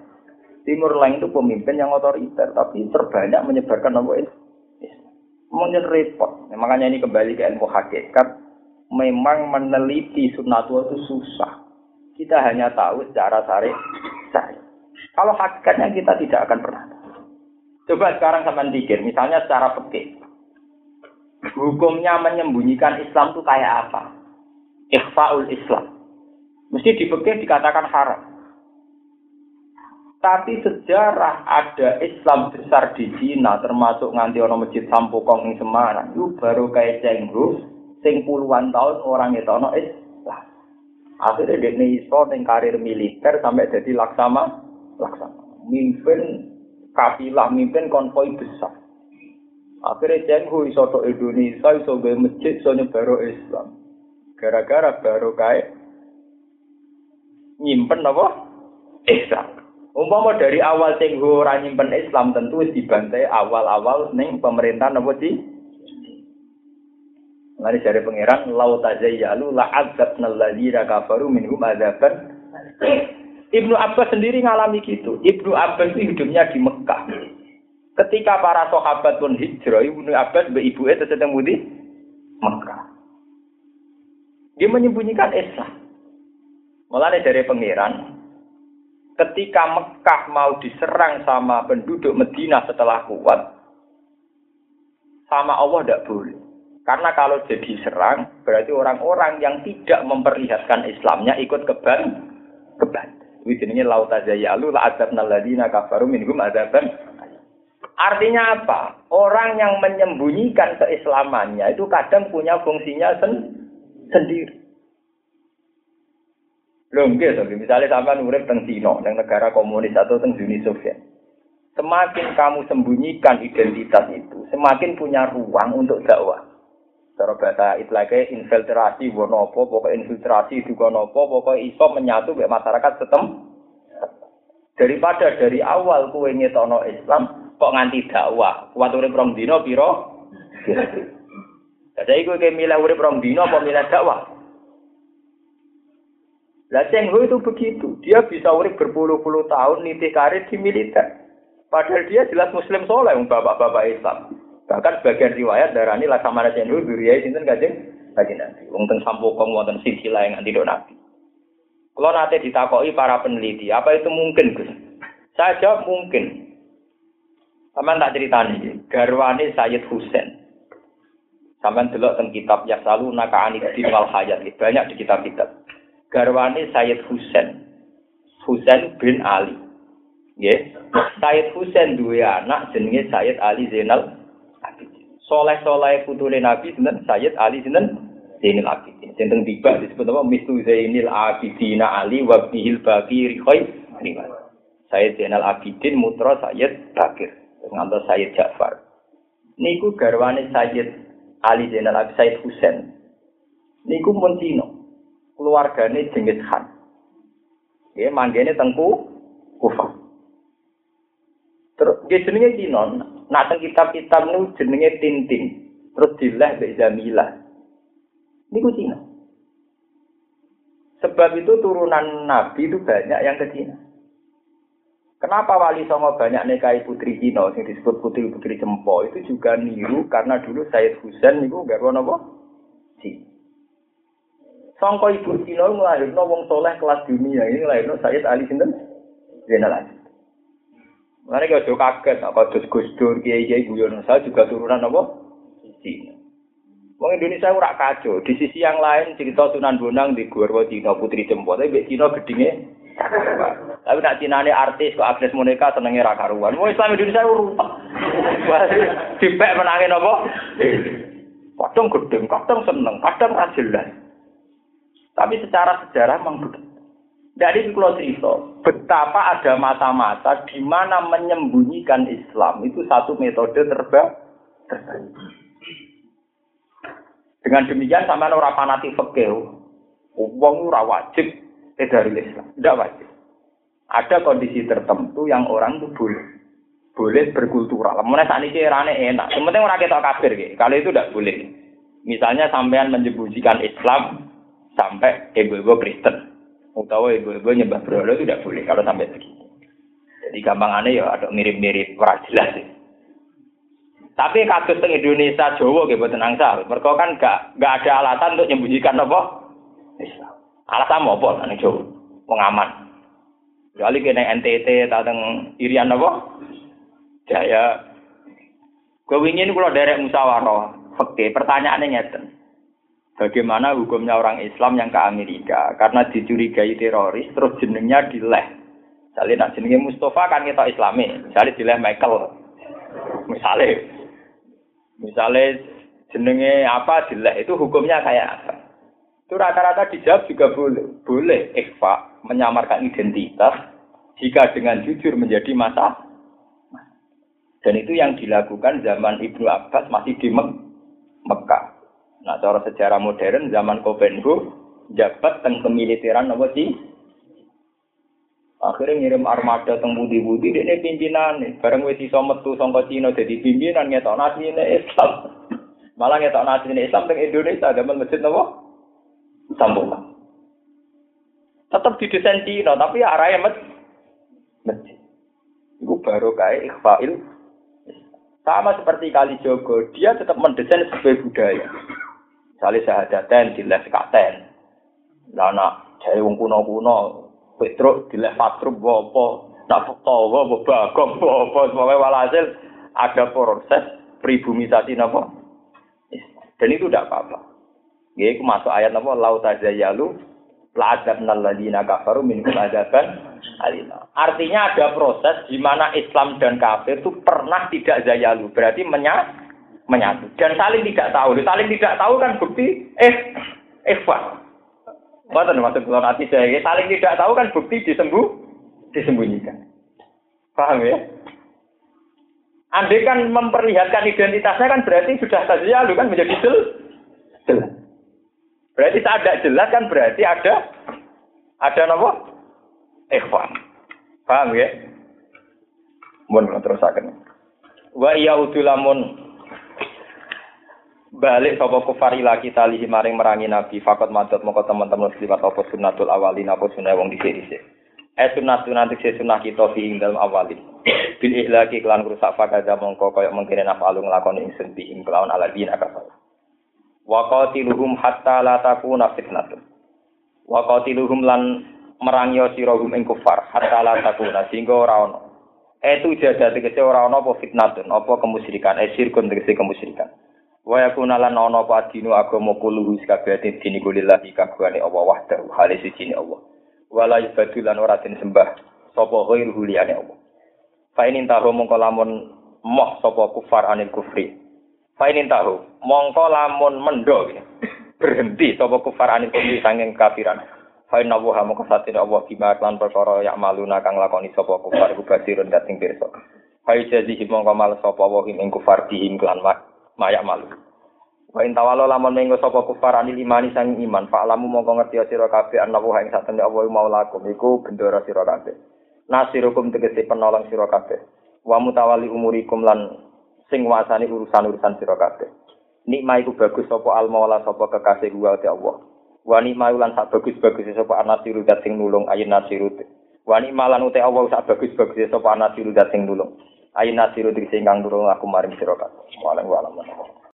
Timur Leng itu pemimpin yang otoriter, tapi terbanyak menyebarkan nama Islam. Mungkin repot. Ya, makanya ini kembali ke ilmu hakikat. Memang meneliti sunnatullah itu susah. Kita hanya tahu secara sari sari. Kalau hakikatnya kita tidak akan pernah. Coba sekarang sama pikir, misalnya secara pekeh. Hukumnya menyembunyikan Islam itu kayak apa? Ikhfaul Islam. Mesti dipikir dikatakan haram. Tapi sejarah ada Islam besar di Cina, termasuk nganti orang masjid Sampokong di Semarang, itu baru kayak Cenggu, sing puluhan tahun orang itu ono Islam. Akhirnya dia iso ning karir militer sampai jadi laksama, laksama. Mimpin kafilah, mimpin konvoi besar. Akhirnya cenghu iso to Indonesia iso gawe masjid iso nyebaro Islam. Gara-gara baru kae nyimpen apa? Islam. Umpama dari awal cenghu ora nyimpen Islam tentu dibantai awal-awal ning pemerintah apa sih? Lari dari pangeran lau tajayyalu la adzabna alladziina kafaru minhum adzaban Ibnu Abbas sendiri ngalami gitu. Ibnu Abbas itu hidupnya di Mekah. Ketika para sahabat pun hijrah, Ibnu Abbas be ibu itu sedang mudi Mekah. Dia menyembunyikan Islam. Mulai dari pangeran, ketika Mekah mau diserang sama penduduk Medina setelah kuat, sama Allah tidak boleh. Karena kalau jadi serang, berarti orang-orang yang tidak memperlihatkan Islamnya ikut keban, keban. Ini jenenge lautazayalu la azabna alladziina kafaru minhum adzaban Artinya apa? Orang yang menyembunyikan keislamannya itu kadang punya fungsinya sen sendiri. Loh, gitu. Misalnya sampai urip teng Cina, teng negara komunis atau teng Uni Soviet. Semakin kamu sembunyikan identitas itu, semakin punya ruang untuk dakwah. Cara bahasa lagi infiltrasi wonopo, pokok infiltrasi juga nopo, pokok iso menyatu masyarakat setem. Daripada dari awal kue nyetono Islam, kok nganti dakwah. Kuat urip rong dina pira? Jadi iku ke milih urip rong dina apa milih dakwah? Lah Cheng itu begitu. Dia bisa urip berpuluh-puluh tahun nitih karir di militer. Padahal dia jelas muslim soleh, bapak-bapak Islam. Bahkan sebagian riwayat darah ini laksamana Cheng Hui beriai sinten kajeng kaji nanti. Wong teng sampokong wonten silsilah yang anti nabi. Kalau nanti ditakoi para peneliti, apa itu mungkin Gus? Saya jawab mungkin. Sama tak cerita nih, garwane Sayyid Husain. Sampai delok teng kitab ya selalu naka anidin wal hayat banyak di kitab-kitab. Garwane Sayyid Husain. Husain bin Ali. Nggih. Sayyid Husain duwe anak jenenge Sayyid Ali Zainal. Soleh-soleh putune Nabi sinten Sayyid Ali sinten Zainal Abidin. Sinten tiba disebut apa Mistu Zainil Abidin Ali wa bihil Bakir khair. Sayyid Zainal Abidin mutra Sayyid Bakir. Ngantos Sayyid Ja'far. Niku garwane Sayyid Ali Zainal Abidin Said Husain. Niku pun Cina. Keluargane Jenghis Khan. Ya, manggene tengku Kufah. Terus dia jenenge Cina. Nah, teng kitab-kitab niku jenenge Tintin. Terus dilah Mbak Jamilah. Niku Cina. Sebab itu turunan Nabi itu banyak yang ke Cina. Kenapa Wali Songo banyak nikahi putri Cina yang disebut putri-putri Cempo itu juga niru karena dulu Said Husain itu gak apa Si. Songko ibu Cina ngelahirno wong soleh kelas dunia ini ngelahirno Said Ali Sinten Zainal Abidin. Mereka kalau kaget, apa terus Gus Dur, Kiai Kiai Guyono saya juga turunan apa? Cina. Wong Indonesia ora kacau. Di sisi yang lain cerita Sunan Bonang di Gurwo Cina Putri Cempo, tapi Cina gedinge tapi nak cinane artis kok Agnes Monica senenge ra karuan. Mau Islam Indonesia rumpah. Dipek menangin apa? Kadang gedeng, kadang seneng, kadang ra jelas. Tapi secara sejarah memang. Dari kalau cerita, betapa ada masa-masa di mana menyembunyikan Islam itu satu metode terbaik. Dengan demikian sama orang fanatik fikih, uang ora wajib dari Islam. Tidak wajib. Ada kondisi tertentu yang orang itu boleh boleh berkultural. Mulai saat ini erane enak. Sementara orang kita kafir, gitu. kalau itu tidak boleh. Misalnya sampean menyembunyikan Islam sampai ibu-ibu Kristen, atau ibu-ibu nyembah berhala itu tidak boleh kalau sampai begitu. Jadi gampangannya ya ada mirip-mirip jelas sih. Tapi kasus di Indonesia Jawa gitu tenang sal. Mereka kan gak gak ada alasan untuk menyembunyikan apa Islam. Alasan apa nek Jawa? Pengaman. Kali kena NTT tentang Irian apa? Jaya. Gue ingin kalau derek musyawarah, Oke, pertanyaannya nyeten. Bagaimana hukumnya orang Islam yang ke Amerika karena dicurigai teroris terus jenengnya dileh. Misalnya nak jenengnya Mustafa kan kita Islami, misalnya dileh Michael. Misalnya, misalnya jenenge apa dileh itu hukumnya kayak apa? Itu rata-rata dijawab juga boleh. Boleh ikhfa menyamarkan identitas jika dengan jujur menjadi masa. Dan itu yang dilakukan zaman Ibnu Abbas masih di Mek Mekah. Nah, cara sejarah modern zaman Kopenhu jabat tentang kemiliteran apa sih? Akhirnya ngirim armada teng budi-budi ini pimpinan. Bareng wis iso metu sangka Cina jadi pimpinan ngetok nasi Islam. Malah ngetok nasi Islam teng Indonesia zaman masjid napa? Sambung. Tetap didesain Cina, tapi arahnya met masjid. Itu baru kayak ikhfail. Sama seperti Kali Jogo, dia tetap mendesain sebagai budaya. Misalnya sahadaten, diles katen. Lana, jaya wong kuno-kuno, Petruk diles patruk, apa, nak tawa, bagong, apa, semuanya walhasil ada proses pribumisasi apa. Dan itu tidak apa-apa. Ya, itu masuk ayat apa? Lau tajayalu la'adzabnal ladina kafaru minkum adzaban alina. Artinya ada proses di mana Islam dan kafir itu pernah tidak zayalu, berarti menya, menyatu dan saling tidak tahu. Saling tidak tahu kan bukti eh ikhwan. Mboten maksud kula nanti saya saling tidak tahu kan bukti disembuh disembunyikan. Paham ya? Andai kan memperlihatkan identitasnya kan berarti sudah tajayalu kan menjadi jelas. Berarti tak ada jelas kan berarti ada ada apa? Ikhwan. Paham ya? Mun terus akan. Wa iya udulamun balik sapa kufar ila kita lihi maring merangi nabi fakot madot moko teman-teman liwat apa sunnatul awalin apa sunah wong dhisik-dhisik. Eh sunah sunah dhisik sunah kita fi ing dalem awalin. Bil ihlaki kelan rusak fakada mongko koyo mengkene nafalu nglakoni ing bi ing kelawan aladina kafir. Wa qatiluhum hatta la takuna fitnatun wa lan merangi sira hum ing kufar hatta la takuna sehingga ora ono itu jadah tegese ora ono apa fitnatun apa kemusyrikan eh sirkun tegese kemusyrikan Wa yakuna lan ana apa dinu agama kuluhu kabeh dini kulillahi kagungane Allah wahdahu hale siji Allah. Wala yubadu lan ora den sembah sapa ghairuhu liyane Allah. Fa in tahu mongko lamun moh sapa kufar anil kufri. Fa in tahu mongko lamun mendo berhenti sapa kufar anil kufri sanging kafiran. Fa inna wa mongko satine Allah bima lan perkara ya maluna kang lakoni sapa kufar iku basirun dating pirsa. Fa jazi mongko mal sapa wa ing kufar dihim lan mayak malu. Wa in tawalo lamun mengko sapa kufar anil imani sang iman, fa alamu mongko ngerti sira kabeh ana wa ing satene Allah maulakum iku bendera sira kabeh. Nasirukum tegese penolong sira kabeh. Wa mutawali umurikum lan sing wasani urusan-urusan sira kabeh. Nikmah iku bagus sapa al maula sapa kekasih gua te Allah. Wa nikmah lan sak bagus-bagus sapa anasiru dat sing nulung ayin nasiru. Wa nikmah lan ute Allah sak bagus-bagus sapa anasiru dat sing nulung. Ayin nasiru sing kang nulung aku maring sira kabeh. Wa alam